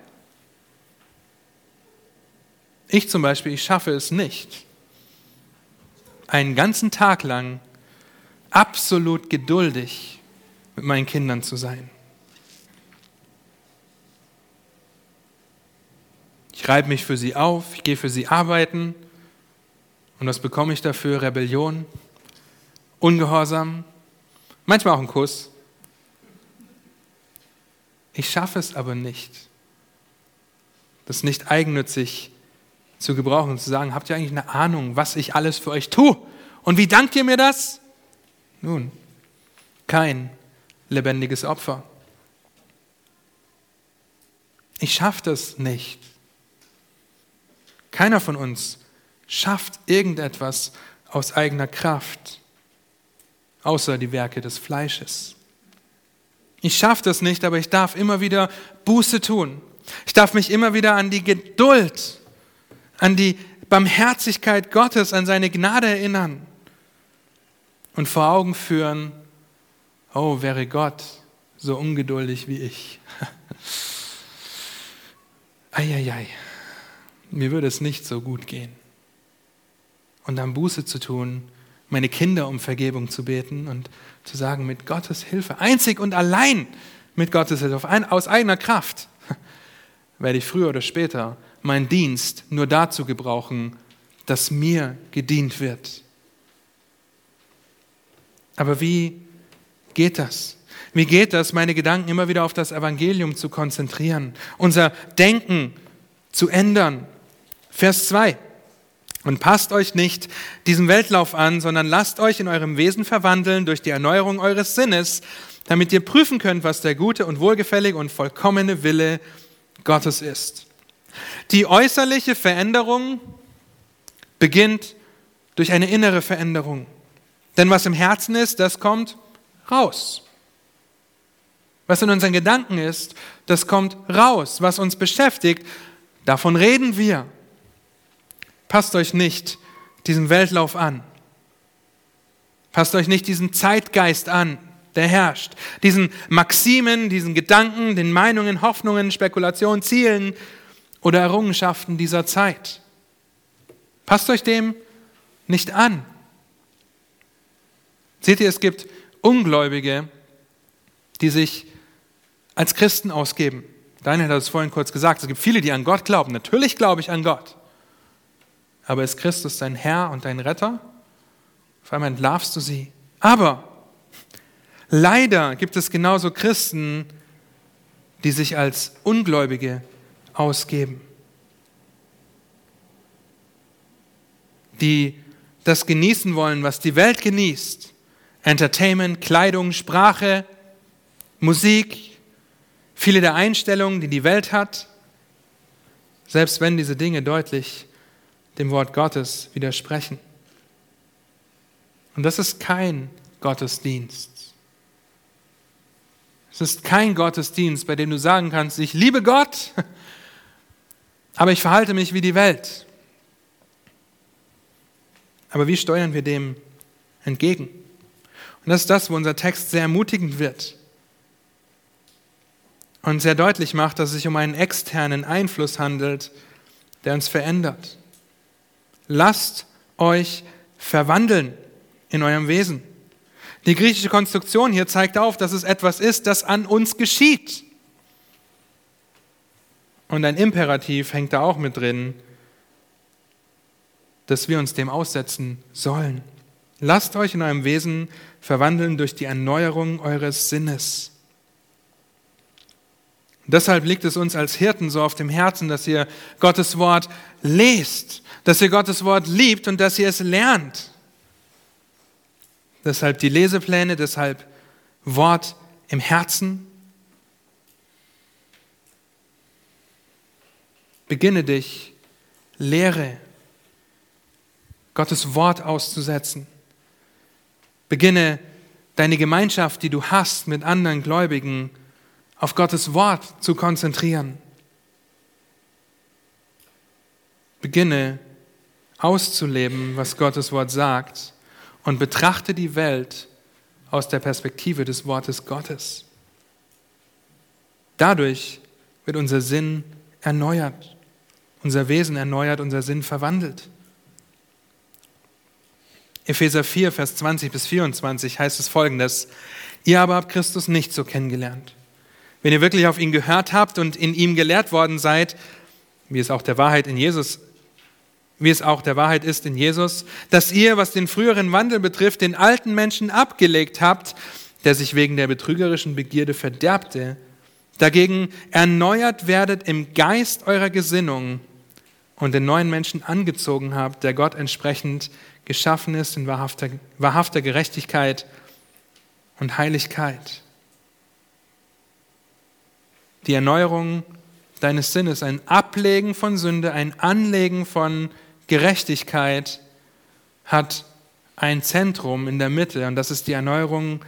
Ich zum Beispiel, ich schaffe es nicht, einen ganzen Tag lang absolut geduldig mit meinen Kindern zu sein. Ich reibe mich für sie auf, ich gehe für sie arbeiten. Und was bekomme ich dafür? Rebellion, Ungehorsam, manchmal auch ein Kuss. Ich schaffe es aber nicht, das nicht eigennützig zu gebrauchen und zu sagen, habt ihr eigentlich eine Ahnung, was ich alles für euch tue? Und wie dankt ihr mir das? Nun, kein lebendiges Opfer. Ich schaffe das nicht. Keiner von uns schafft irgendetwas aus eigener Kraft, außer die Werke des Fleisches. Ich schaffe das nicht, aber ich darf immer wieder Buße tun. Ich darf mich immer wieder an die Geduld, an die Barmherzigkeit Gottes, an seine Gnade erinnern und vor Augen führen, oh, wäre Gott so ungeduldig wie ich. <laughs> Eieiei mir würde es nicht so gut gehen. Und dann Buße zu tun, meine Kinder um Vergebung zu beten und zu sagen, mit Gottes Hilfe, einzig und allein mit Gottes Hilfe, aus eigener Kraft, <laughs> werde ich früher oder später meinen Dienst nur dazu gebrauchen, dass mir gedient wird. Aber wie geht das? Wie geht das, meine Gedanken immer wieder auf das Evangelium zu konzentrieren, unser Denken zu ändern Vers 2. Und passt euch nicht diesem Weltlauf an, sondern lasst euch in eurem Wesen verwandeln durch die Erneuerung eures Sinnes, damit ihr prüfen könnt, was der gute und wohlgefällige und vollkommene Wille Gottes ist. Die äußerliche Veränderung beginnt durch eine innere Veränderung. Denn was im Herzen ist, das kommt raus. Was in unseren Gedanken ist, das kommt raus. Was uns beschäftigt, davon reden wir. Passt euch nicht diesem Weltlauf an. Passt euch nicht diesen Zeitgeist an, der herrscht. Diesen Maximen, diesen Gedanken, den Meinungen, Hoffnungen, Spekulationen, Zielen oder Errungenschaften dieser Zeit. Passt euch dem nicht an. Seht ihr, es gibt Ungläubige, die sich als Christen ausgeben. Daniel hat es vorhin kurz gesagt, es gibt viele, die an Gott glauben. Natürlich glaube ich an Gott aber ist Christus dein Herr und dein Retter? Auf einmal entlarvst du sie. Aber leider gibt es genauso Christen, die sich als Ungläubige ausgeben, die das genießen wollen, was die Welt genießt. Entertainment, Kleidung, Sprache, Musik, viele der Einstellungen, die die Welt hat, selbst wenn diese Dinge deutlich dem Wort Gottes widersprechen. Und das ist kein Gottesdienst. Es ist kein Gottesdienst, bei dem du sagen kannst, ich liebe Gott, aber ich verhalte mich wie die Welt. Aber wie steuern wir dem entgegen? Und das ist das, wo unser Text sehr ermutigend wird und sehr deutlich macht, dass es sich um einen externen Einfluss handelt, der uns verändert. Lasst euch verwandeln in eurem Wesen. Die griechische Konstruktion hier zeigt auf, dass es etwas ist, das an uns geschieht. Und ein Imperativ hängt da auch mit drin, dass wir uns dem aussetzen sollen. Lasst euch in eurem Wesen verwandeln durch die Erneuerung eures Sinnes. deshalb liegt es uns als Hirten so auf dem Herzen, dass ihr Gottes Wort lest dass ihr Gottes Wort liebt und dass ihr es lernt. Deshalb die Lesepläne, deshalb Wort im Herzen. Beginne dich, lehre Gottes Wort auszusetzen. Beginne deine Gemeinschaft, die du hast mit anderen Gläubigen, auf Gottes Wort zu konzentrieren. Beginne auszuleben, was Gottes Wort sagt und betrachte die Welt aus der Perspektive des Wortes Gottes. Dadurch wird unser Sinn erneuert, unser Wesen erneuert, unser Sinn verwandelt. Epheser 4, Vers 20 bis 24 heißt es folgendes, ihr aber habt Christus nicht so kennengelernt. Wenn ihr wirklich auf ihn gehört habt und in ihm gelehrt worden seid, wie es auch der Wahrheit in Jesus, wie es auch der Wahrheit ist in Jesus, dass ihr, was den früheren Wandel betrifft, den alten Menschen abgelegt habt, der sich wegen der betrügerischen Begierde verderbte, dagegen erneuert werdet im Geist eurer Gesinnung und den neuen Menschen angezogen habt, der Gott entsprechend geschaffen ist in wahrhafter, wahrhafter Gerechtigkeit und Heiligkeit. Die Erneuerung deines Sinnes, ein Ablegen von Sünde, ein Anlegen von Gerechtigkeit hat ein Zentrum in der Mitte und das ist die Erneuerung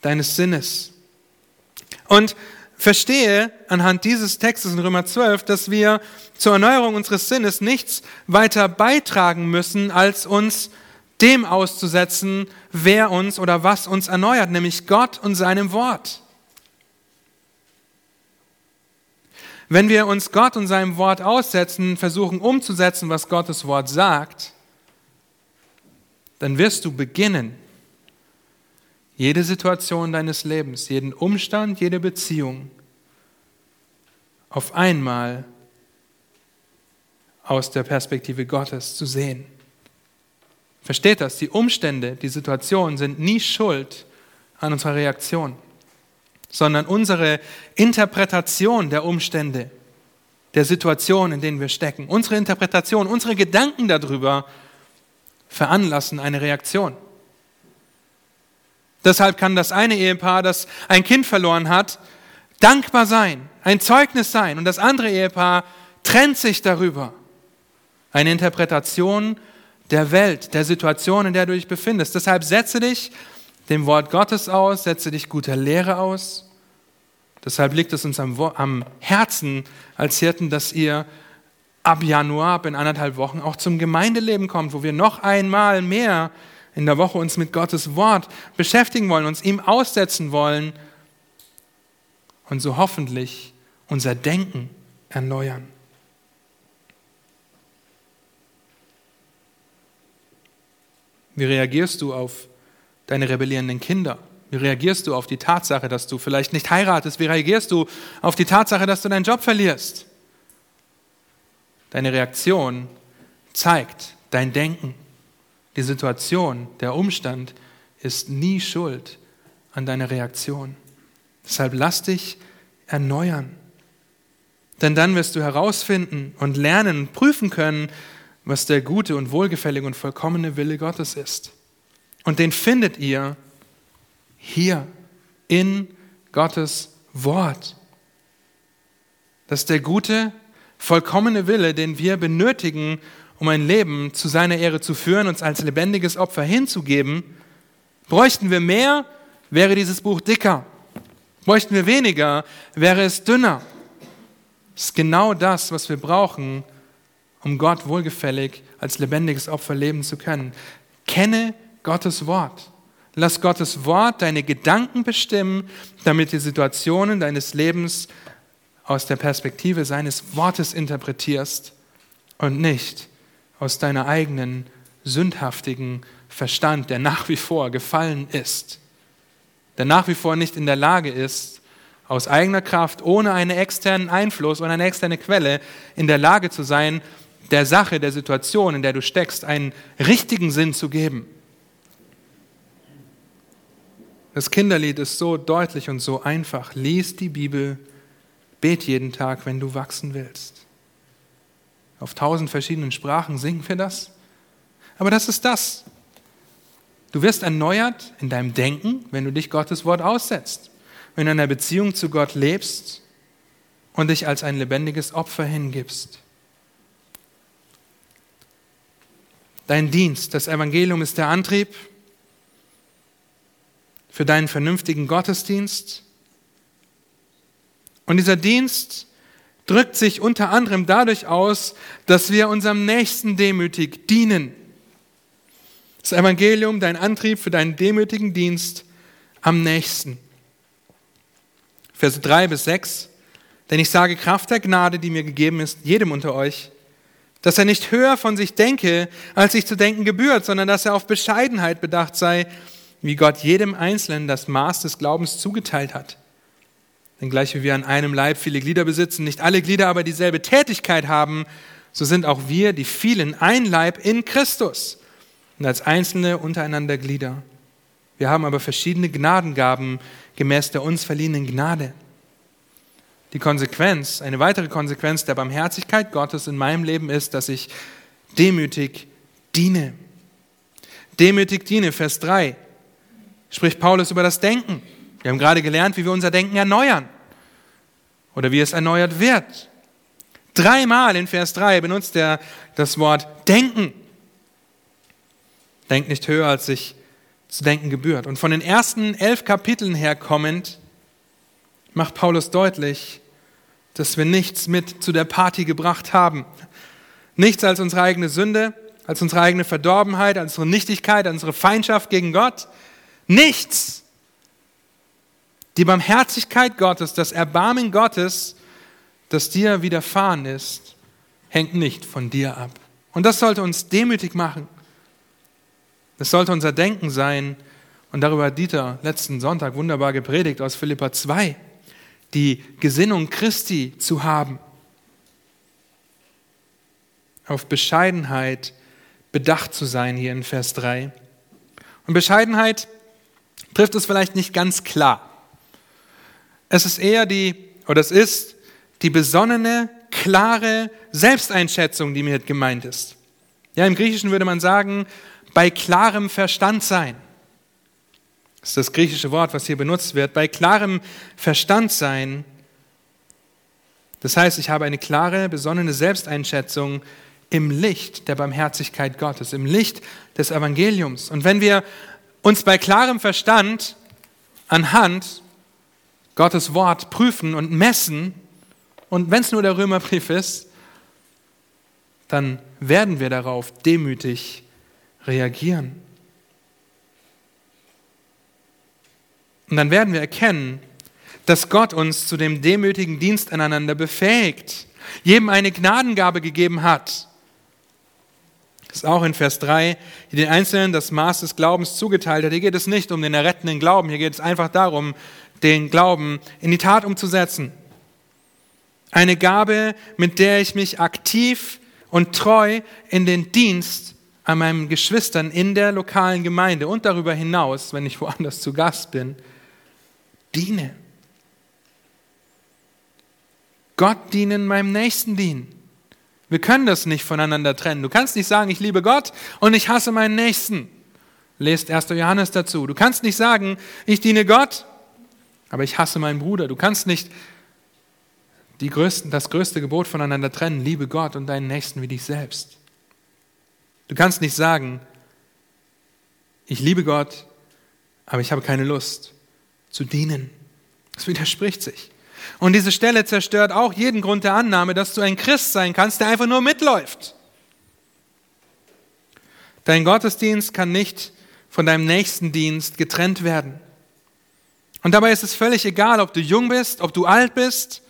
deines Sinnes. Und verstehe anhand dieses Textes in Römer 12, dass wir zur Erneuerung unseres Sinnes nichts weiter beitragen müssen, als uns dem auszusetzen, wer uns oder was uns erneuert, nämlich Gott und seinem Wort. Wenn wir uns Gott und seinem Wort aussetzen, versuchen umzusetzen, was Gottes Wort sagt, dann wirst du beginnen, jede Situation deines Lebens, jeden Umstand, jede Beziehung auf einmal aus der Perspektive Gottes zu sehen. Versteht das? Die Umstände, die Situationen sind nie schuld an unserer Reaktion, sondern unsere Interpretation der Umstände, der Situation, in denen wir stecken, unsere Interpretation, unsere Gedanken darüber veranlassen eine Reaktion. Deshalb kann das eine Ehepaar, das ein Kind verloren hat, dankbar sein, ein Zeugnis sein und das andere Ehepaar trennt sich darüber. Eine Interpretation der Welt, der Situation, in der du dich befindest. Deshalb setze dich dem Wort Gottes aus, setze dich guter Lehre aus. Deshalb liegt es uns am, am Herzen als Hirten, dass ihr ab Januar, ab in anderthalb Wochen auch zum Gemeindeleben kommt, wo wir noch einmal mehr in der Woche uns mit Gottes Wort beschäftigen wollen, uns ihm aussetzen wollen und so hoffentlich unser Denken erneuern. Wie reagierst du auf deine rebellierenden Kinder? Wie reagierst du auf die Tatsache, dass du vielleicht nicht heiratest? Wie reagierst du auf die Tatsache, dass du deinen Job verlierst? Deine Reaktion zeigt dein Denken. Die Situation, der Umstand ist nie schuld an deiner Reaktion. Deshalb lass dich erneuern. Denn dann wirst du herausfinden und lernen und prüfen können, was der gute und wohlgefällige und vollkommene Wille Gottes ist. Und den findet ihr hier in Gottes Wort. Das ist der gute, vollkommene Wille, den wir benötigen, um ein Leben zu seiner Ehre zu führen, uns als lebendiges Opfer hinzugeben. Bräuchten wir mehr, wäre dieses Buch dicker. Bräuchten wir weniger, wäre es dünner. Das ist genau das, was wir brauchen, um Gott wohlgefällig als lebendiges Opfer leben zu können. Kenne Gottes Wort. Lass Gottes Wort deine Gedanken bestimmen, damit die Situationen deines Lebens aus der Perspektive seines Wortes interpretierst und nicht aus deiner eigenen sündhaftigen Verstand, der nach wie vor gefallen ist, der nach wie vor nicht in der Lage ist, aus eigener Kraft, ohne einen externen Einfluss und eine externe Quelle in der Lage zu sein, der Sache, der Situation, in der du steckst, einen richtigen Sinn zu geben. Das Kinderlied ist so deutlich und so einfach. Lies die Bibel, bet jeden Tag, wenn du wachsen willst. Auf tausend verschiedenen Sprachen singen wir das. Aber das ist das. Du wirst erneuert in deinem Denken, wenn du dich Gottes Wort aussetzt, wenn du in einer Beziehung zu Gott lebst und dich als ein lebendiges Opfer hingibst. Dein Dienst, das Evangelium ist der Antrieb für deinen vernünftigen Gottesdienst. Und dieser Dienst drückt sich unter anderem dadurch aus, dass wir unserem Nächsten demütig dienen. Das Evangelium, dein Antrieb für deinen demütigen Dienst am nächsten. Verse 3 bis 6. Denn ich sage Kraft der Gnade, die mir gegeben ist, jedem unter euch, dass er nicht höher von sich denke, als sich zu denken gebührt, sondern dass er auf Bescheidenheit bedacht sei, wie Gott jedem Einzelnen das Maß des Glaubens zugeteilt hat. Denn gleich wie wir an einem Leib viele Glieder besitzen, nicht alle Glieder aber dieselbe Tätigkeit haben, so sind auch wir, die vielen, ein Leib in Christus und als Einzelne untereinander Glieder. Wir haben aber verschiedene Gnadengaben gemäß der uns verliehenen Gnade. Die Konsequenz, eine weitere Konsequenz der Barmherzigkeit Gottes in meinem Leben ist, dass ich demütig diene. Demütig diene, Vers 3, spricht Paulus über das Denken. Wir haben gerade gelernt, wie wir unser Denken erneuern oder wie es erneuert wird. Dreimal in Vers 3 benutzt er das Wort denken. Denkt nicht höher, als sich zu denken gebührt. Und von den ersten elf Kapiteln her kommend macht Paulus deutlich, dass wir nichts mit zu der Party gebracht haben. Nichts als unsere eigene Sünde, als unsere eigene Verdorbenheit, als unsere Nichtigkeit, als unsere Feindschaft gegen Gott. Nichts. Die Barmherzigkeit Gottes, das Erbarmen Gottes, das dir widerfahren ist, hängt nicht von dir ab. Und das sollte uns demütig machen. Das sollte unser Denken sein. Und darüber hat Dieter letzten Sonntag wunderbar gepredigt aus Philippa 2, die Gesinnung Christi zu haben. Auf Bescheidenheit bedacht zu sein hier in Vers 3. Und Bescheidenheit trifft es vielleicht nicht ganz klar. Es ist eher die, oder es ist die besonnene, klare Selbsteinschätzung, die mir gemeint ist. Ja, im Griechischen würde man sagen, bei klarem Verstand sein. Das ist das griechische Wort, was hier benutzt wird. Bei klarem Verstand sein. Das heißt, ich habe eine klare, besonnene Selbsteinschätzung im Licht der Barmherzigkeit Gottes, im Licht des Evangeliums. Und wenn wir uns bei klarem Verstand anhand Gottes Wort prüfen und messen, und wenn es nur der Römerbrief ist, dann werden wir darauf demütig reagieren. Und dann werden wir erkennen, dass Gott uns zu dem demütigen Dienst aneinander befähigt, jedem eine Gnadengabe gegeben hat. Das ist auch in Vers 3, die den Einzelnen das Maß des Glaubens zugeteilt hat. Hier geht es nicht um den errettenden Glauben, hier geht es einfach darum, den Glauben in die Tat umzusetzen. Eine Gabe, mit der ich mich aktiv und treu in den Dienst an meinen Geschwistern in der lokalen Gemeinde und darüber hinaus, wenn ich woanders zu Gast bin, diene. Gott dienen, meinem Nächsten dienen. Wir können das nicht voneinander trennen. Du kannst nicht sagen, ich liebe Gott und ich hasse meinen Nächsten. Lest 1. Johannes dazu. Du kannst nicht sagen, ich diene Gott aber ich hasse meinen Bruder. Du kannst nicht die größten, das größte Gebot voneinander trennen, liebe Gott und deinen Nächsten wie dich selbst. Du kannst nicht sagen, ich liebe Gott, aber ich habe keine Lust zu dienen. Das widerspricht sich. Und diese Stelle zerstört auch jeden Grund der Annahme, dass du ein Christ sein kannst, der einfach nur mitläuft. Dein Gottesdienst kann nicht von deinem nächsten Dienst getrennt werden. Und dabei ist es völlig egal, ob du jung bist, ob du alt bist,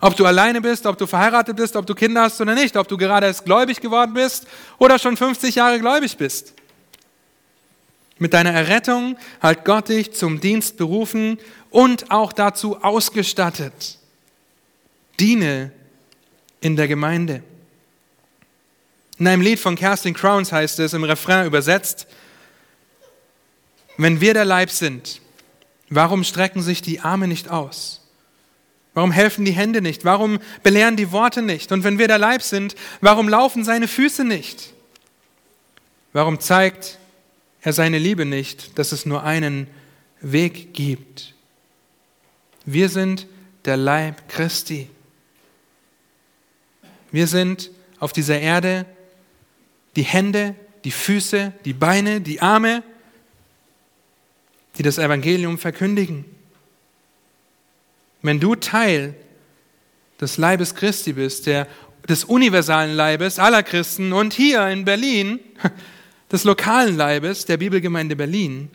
ob du alleine bist, ob du verheiratet bist, ob du Kinder hast oder nicht, ob du gerade erst gläubig geworden bist oder schon 50 Jahre gläubig bist. Mit deiner Errettung hat Gott dich zum Dienst berufen und auch dazu ausgestattet. Diene in der Gemeinde. In einem Lied von Kerstin Crowns heißt es im Refrain übersetzt, wenn wir der Leib sind, Warum strecken sich die Arme nicht aus? Warum helfen die Hände nicht? Warum belehren die Worte nicht? Und wenn wir der Leib sind, warum laufen seine Füße nicht? Warum zeigt er seine Liebe nicht, dass es nur einen Weg gibt. Wir sind der Leib Christi. Wir sind auf dieser Erde die Hände, die Füße, die Beine, die Arme, die das Evangelium verkündigen. Wenn du Teil des Leibes Christi bist, der, des universalen Leibes aller Christen und hier in Berlin, <laughs> des lokalen Leibes der Bibelgemeinde Berlin,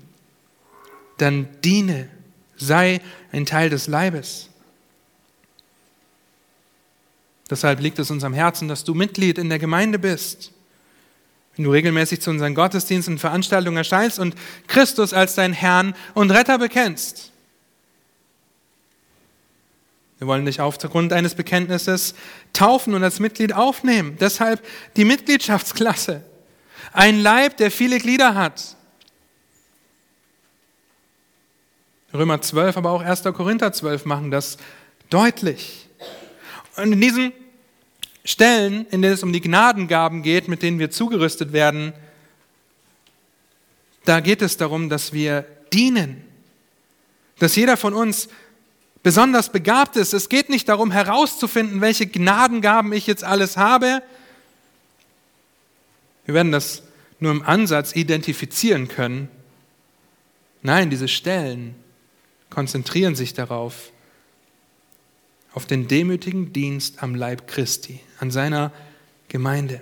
dann diene, sei ein Teil des Leibes. Deshalb liegt es uns am Herzen, dass du Mitglied in der Gemeinde bist. Wenn du regelmäßig zu unseren Gottesdiensten und Veranstaltungen erscheinst und Christus als dein Herrn und Retter bekennst. Wir wollen dich aufgrund eines Bekenntnisses taufen und als Mitglied aufnehmen. Deshalb die Mitgliedschaftsklasse. Ein Leib, der viele Glieder hat. Römer 12, aber auch 1. Korinther 12 machen das deutlich. Und in diesen Stellen, in denen es um die Gnadengaben geht, mit denen wir zugerüstet werden, da geht es darum, dass wir dienen. Dass jeder von uns besonders begabt ist. Es geht nicht darum herauszufinden, welche Gnadengaben ich jetzt alles habe, wir werden das nur im Ansatz identifizieren können. Nein, diese Stellen konzentrieren sich darauf, auf den demütigen Dienst am Leib Christi, an seiner Gemeinde.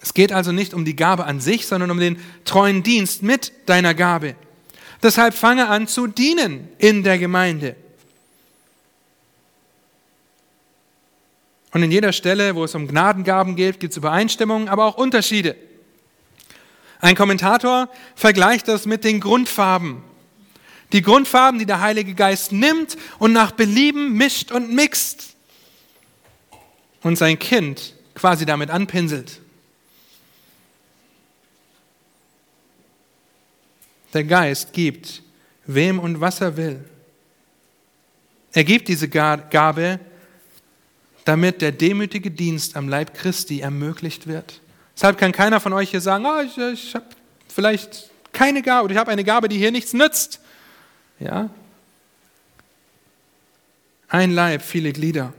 Es geht also nicht um die Gabe an sich, sondern um den treuen Dienst mit deiner Gabe. Deshalb fange an zu dienen in der Gemeinde. Und in jeder Stelle, wo es um Gnadengaben geht, gibt es Übereinstimmungen, aber auch Unterschiede. Ein Kommentator vergleicht das mit den Grundfarben. Die Grundfarben, die der Heilige Geist nimmt und nach Belieben mischt und mixt und sein Kind quasi damit anpinselt. Der Geist gibt wem und was er will. Er gibt diese Gabe, damit der demütige Dienst am Leib Christi ermöglicht wird. Deshalb kann keiner von euch hier sagen, oh, ich, ich habe vielleicht keine Gabe oder ich habe eine Gabe, die hier nichts nützt. Ja? Ein Leib, viele Glieder.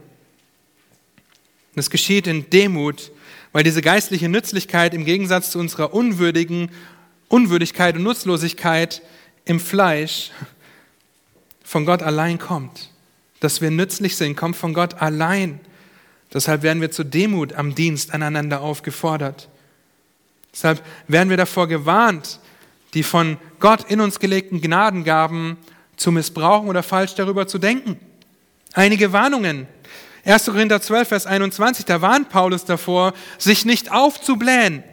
Das geschieht in Demut, weil diese geistliche Nützlichkeit im Gegensatz zu unserer unwürdigen Unwürdigkeit und Nutzlosigkeit im Fleisch von Gott allein kommt. Dass wir nützlich sind, kommt von Gott allein. Deshalb werden wir zur Demut am Dienst aneinander aufgefordert. Deshalb werden wir davor gewarnt, die von Gott in uns gelegten Gnadengaben zu missbrauchen oder falsch darüber zu denken. Einige Warnungen. 1. Korinther 12, Vers 21, da warnt Paulus davor, sich nicht aufzublähen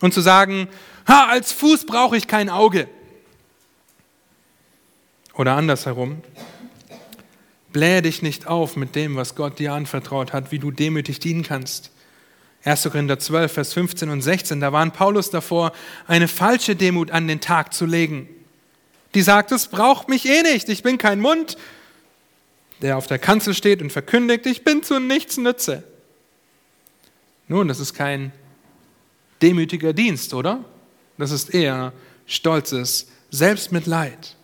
und zu sagen, ha, als Fuß brauche ich kein Auge. Oder andersherum, Blähe dich nicht auf mit dem, was Gott dir anvertraut hat, wie du demütig dienen kannst. 1. Korinther 12, Vers 15 und 16, da warnt Paulus davor, eine falsche Demut an den Tag zu legen. Die sagt, es braucht mich eh nicht, ich bin kein Mund, der auf der Kanzel steht und verkündigt, ich bin zu nichts nütze. Nun, das ist kein demütiger Dienst, oder? Das ist eher stolzes Selbstmitleid.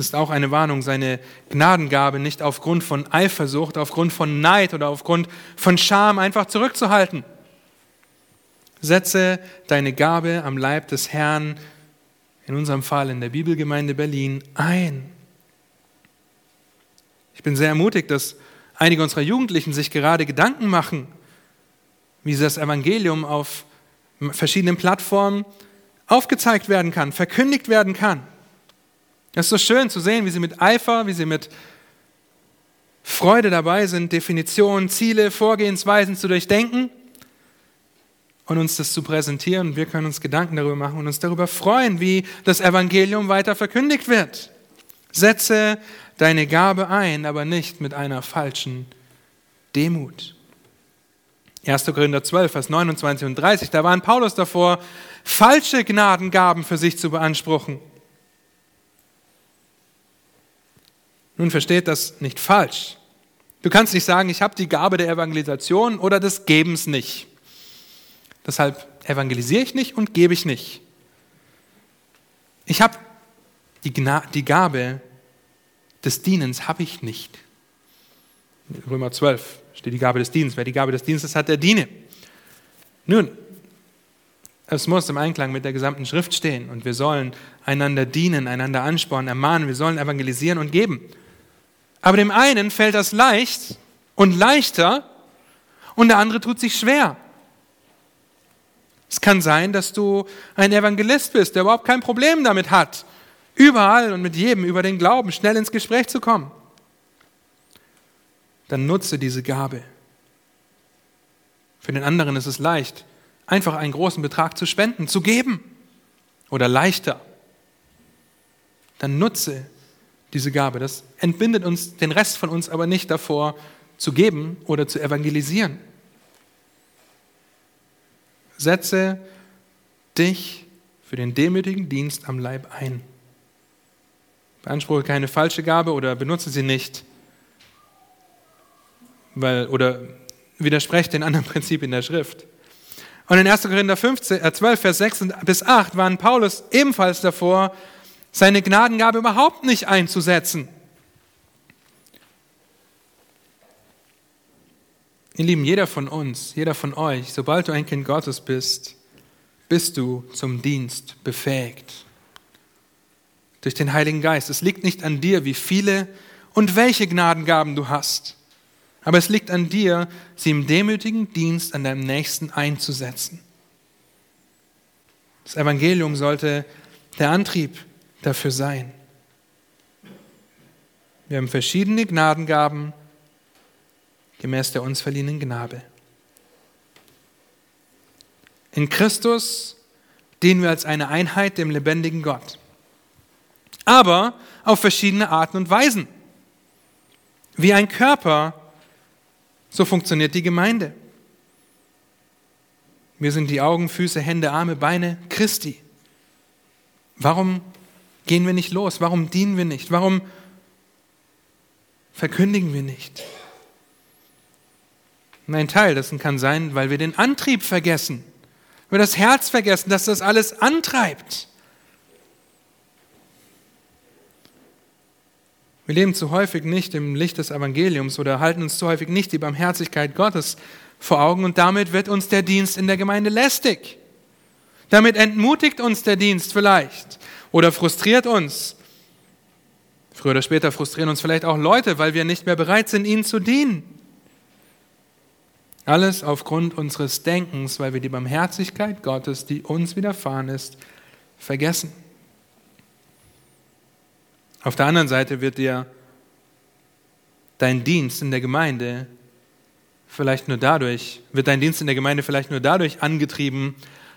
Ist auch eine Warnung, seine Gnadengabe nicht aufgrund von Eifersucht, aufgrund von Neid oder aufgrund von Scham einfach zurückzuhalten. Setze deine Gabe am Leib des Herrn, in unserem Fall in der Bibelgemeinde Berlin, ein. Ich bin sehr ermutigt, dass einige unserer Jugendlichen sich gerade Gedanken machen, wie das Evangelium auf verschiedenen Plattformen aufgezeigt werden kann, verkündigt werden kann. Es ist so schön zu sehen, wie sie mit Eifer, wie sie mit Freude dabei sind, Definitionen, Ziele, Vorgehensweisen zu durchdenken und uns das zu präsentieren. Wir können uns Gedanken darüber machen und uns darüber freuen, wie das Evangelium weiter verkündigt wird. Setze deine Gabe ein, aber nicht mit einer falschen Demut. 1. Korinther 12, Vers 29 und 30, da waren Paulus davor, falsche Gnadengaben für sich zu beanspruchen. Nun versteht das nicht falsch. Du kannst nicht sagen, ich habe die Gabe der Evangelisation oder des Gebens nicht. Deshalb evangelisiere ich nicht und gebe ich nicht. Ich habe die, die Gabe des Dienens habe ich nicht. In Römer 12 steht die Gabe des Dienstes. Wer die Gabe des Dienstes hat, der diene. Nun, es muss im Einklang mit der gesamten Schrift stehen und wir sollen einander dienen, einander anspornen, ermahnen, wir sollen evangelisieren und geben. Aber dem einen fällt das leicht und leichter und der andere tut sich schwer. Es kann sein, dass du ein Evangelist bist, der überhaupt kein Problem damit hat, überall und mit jedem über den Glauben schnell ins Gespräch zu kommen. Dann nutze diese Gabe. Für den anderen ist es leicht, einfach einen großen Betrag zu spenden, zu geben oder leichter. Dann nutze diese Gabe. Das entbindet uns, den Rest von uns aber nicht davor, zu geben oder zu evangelisieren. Setze dich für den demütigen Dienst am Leib ein. Beanspruche keine falsche Gabe oder benutze sie nicht, weil, oder widerspreche den anderen <laughs> Prinzipien der Schrift. Und in 1. Korinther 15, äh 12, Vers 6 bis 8 waren Paulus ebenfalls davor, seine Gnadengabe überhaupt nicht einzusetzen. Ihr Lieben, jeder von uns, jeder von euch, sobald du ein Kind Gottes bist, bist du zum Dienst befähigt. Durch den Heiligen Geist. Es liegt nicht an dir, wie viele und welche Gnadengaben du hast. Aber es liegt an dir, sie im demütigen Dienst an deinem Nächsten einzusetzen. Das Evangelium sollte der Antrieb dafür sein. Wir haben verschiedene Gnadengaben gemäß der uns verliehenen Gnade. In Christus dienen wir als eine Einheit dem lebendigen Gott. Aber auf verschiedene Arten und Weisen. Wie ein Körper so funktioniert die Gemeinde. Wir sind die Augen, Füße, Hände, Arme, Beine Christi. Warum gehen wir nicht los? Warum dienen wir nicht? Warum verkündigen wir nicht? Ein Teil dessen kann sein, weil wir den Antrieb vergessen, weil wir das Herz vergessen, dass das alles antreibt. Wir leben zu häufig nicht im Licht des Evangeliums oder halten uns zu häufig nicht die Barmherzigkeit Gottes vor Augen und damit wird uns der Dienst in der Gemeinde lästig. Damit entmutigt uns der Dienst vielleicht oder frustriert uns. Früher oder später frustrieren uns vielleicht auch Leute, weil wir nicht mehr bereit sind, ihnen zu dienen. Alles aufgrund unseres Denkens, weil wir die Barmherzigkeit Gottes, die uns widerfahren ist, vergessen. Auf der anderen Seite wird dir dein Dienst in der Gemeinde vielleicht nur dadurch, wird dein Dienst in der Gemeinde vielleicht nur dadurch angetrieben,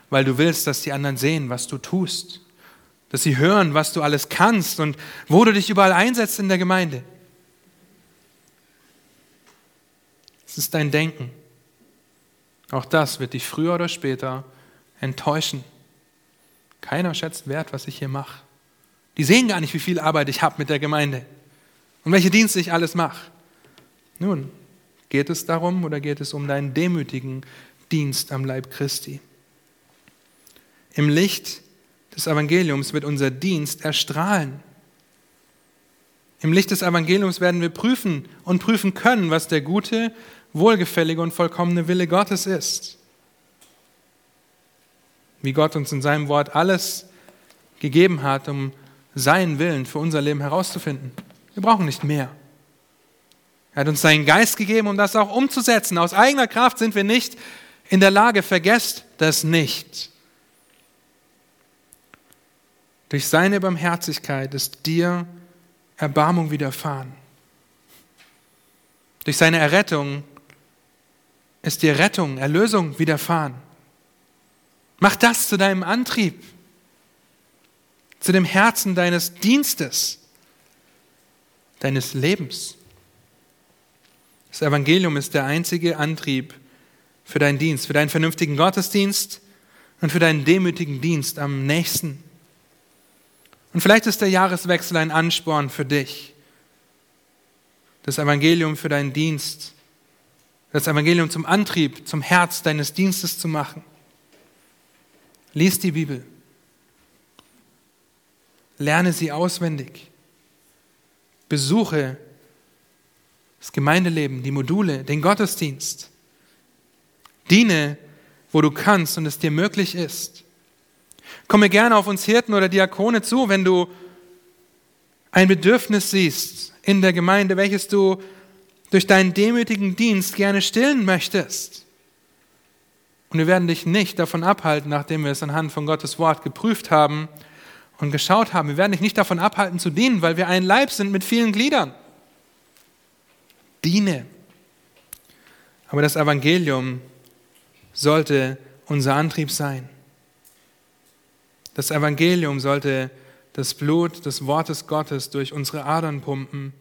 weil du willst, dass die anderen sehen, was du tust. Dass sie hören, was du alles kannst und wo du dich überall einsetzt in der Gemeinde. Es ist dein Denken. Auch das wird dich früher oder später enttäuschen. Keiner schätzt wert, was ich hier mache. Die sehen gar nicht, wie viel Arbeit ich habe mit der Gemeinde und welche Dienste ich alles mache. Nun, geht es darum oder geht es um deinen demütigen Dienst am Leib Christi? Im Licht des Evangeliums wird unser Dienst erstrahlen. Im Licht des Evangeliums werden wir prüfen und prüfen können, was der gute, wohlgefällige und vollkommene Wille Gottes ist. Wie Gott uns in seinem Wort alles gegeben hat, um seinen Willen für unser Leben herauszufinden. Wir brauchen nicht mehr. Er hat uns seinen Geist gegeben, um das auch umzusetzen. Aus eigener Kraft sind wir nicht in der Lage. Vergesst das nicht. Durch seine Barmherzigkeit ist dir Erbarmung widerfahren. Durch seine Errettung ist dir Rettung, Erlösung widerfahren. Mach das zu deinem Antrieb zu dem Herzen deines Dienstes, deines Lebens. Das Evangelium ist der einzige Antrieb für deinen Dienst, für deinen vernünftigen Gottesdienst und für deinen demütigen Dienst am nächsten. Und vielleicht ist der Jahreswechsel ein Ansporn für dich, das Evangelium für deinen Dienst, das Evangelium zum Antrieb, zum Herz deines Dienstes zu machen. Lies die Bibel. Lerne sie auswendig. Besuche das Gemeindeleben, die Module, den Gottesdienst. Diene, wo du kannst und es dir möglich ist. Komme gerne auf uns Hirten oder Diakone zu, wenn du ein Bedürfnis siehst in der Gemeinde, welches du durch deinen demütigen Dienst gerne stillen möchtest. Und wir werden dich nicht davon abhalten, nachdem wir es anhand von Gottes Wort geprüft haben und geschaut haben, wir werden dich nicht davon abhalten zu dienen, weil wir ein Leib sind mit vielen Gliedern. Diene. Aber das Evangelium sollte unser Antrieb sein. Das Evangelium sollte das Blut des Wortes Gottes durch unsere Adern pumpen,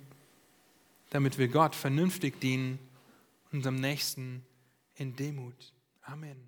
damit wir Gott vernünftig dienen, unserem Nächsten in Demut. Amen.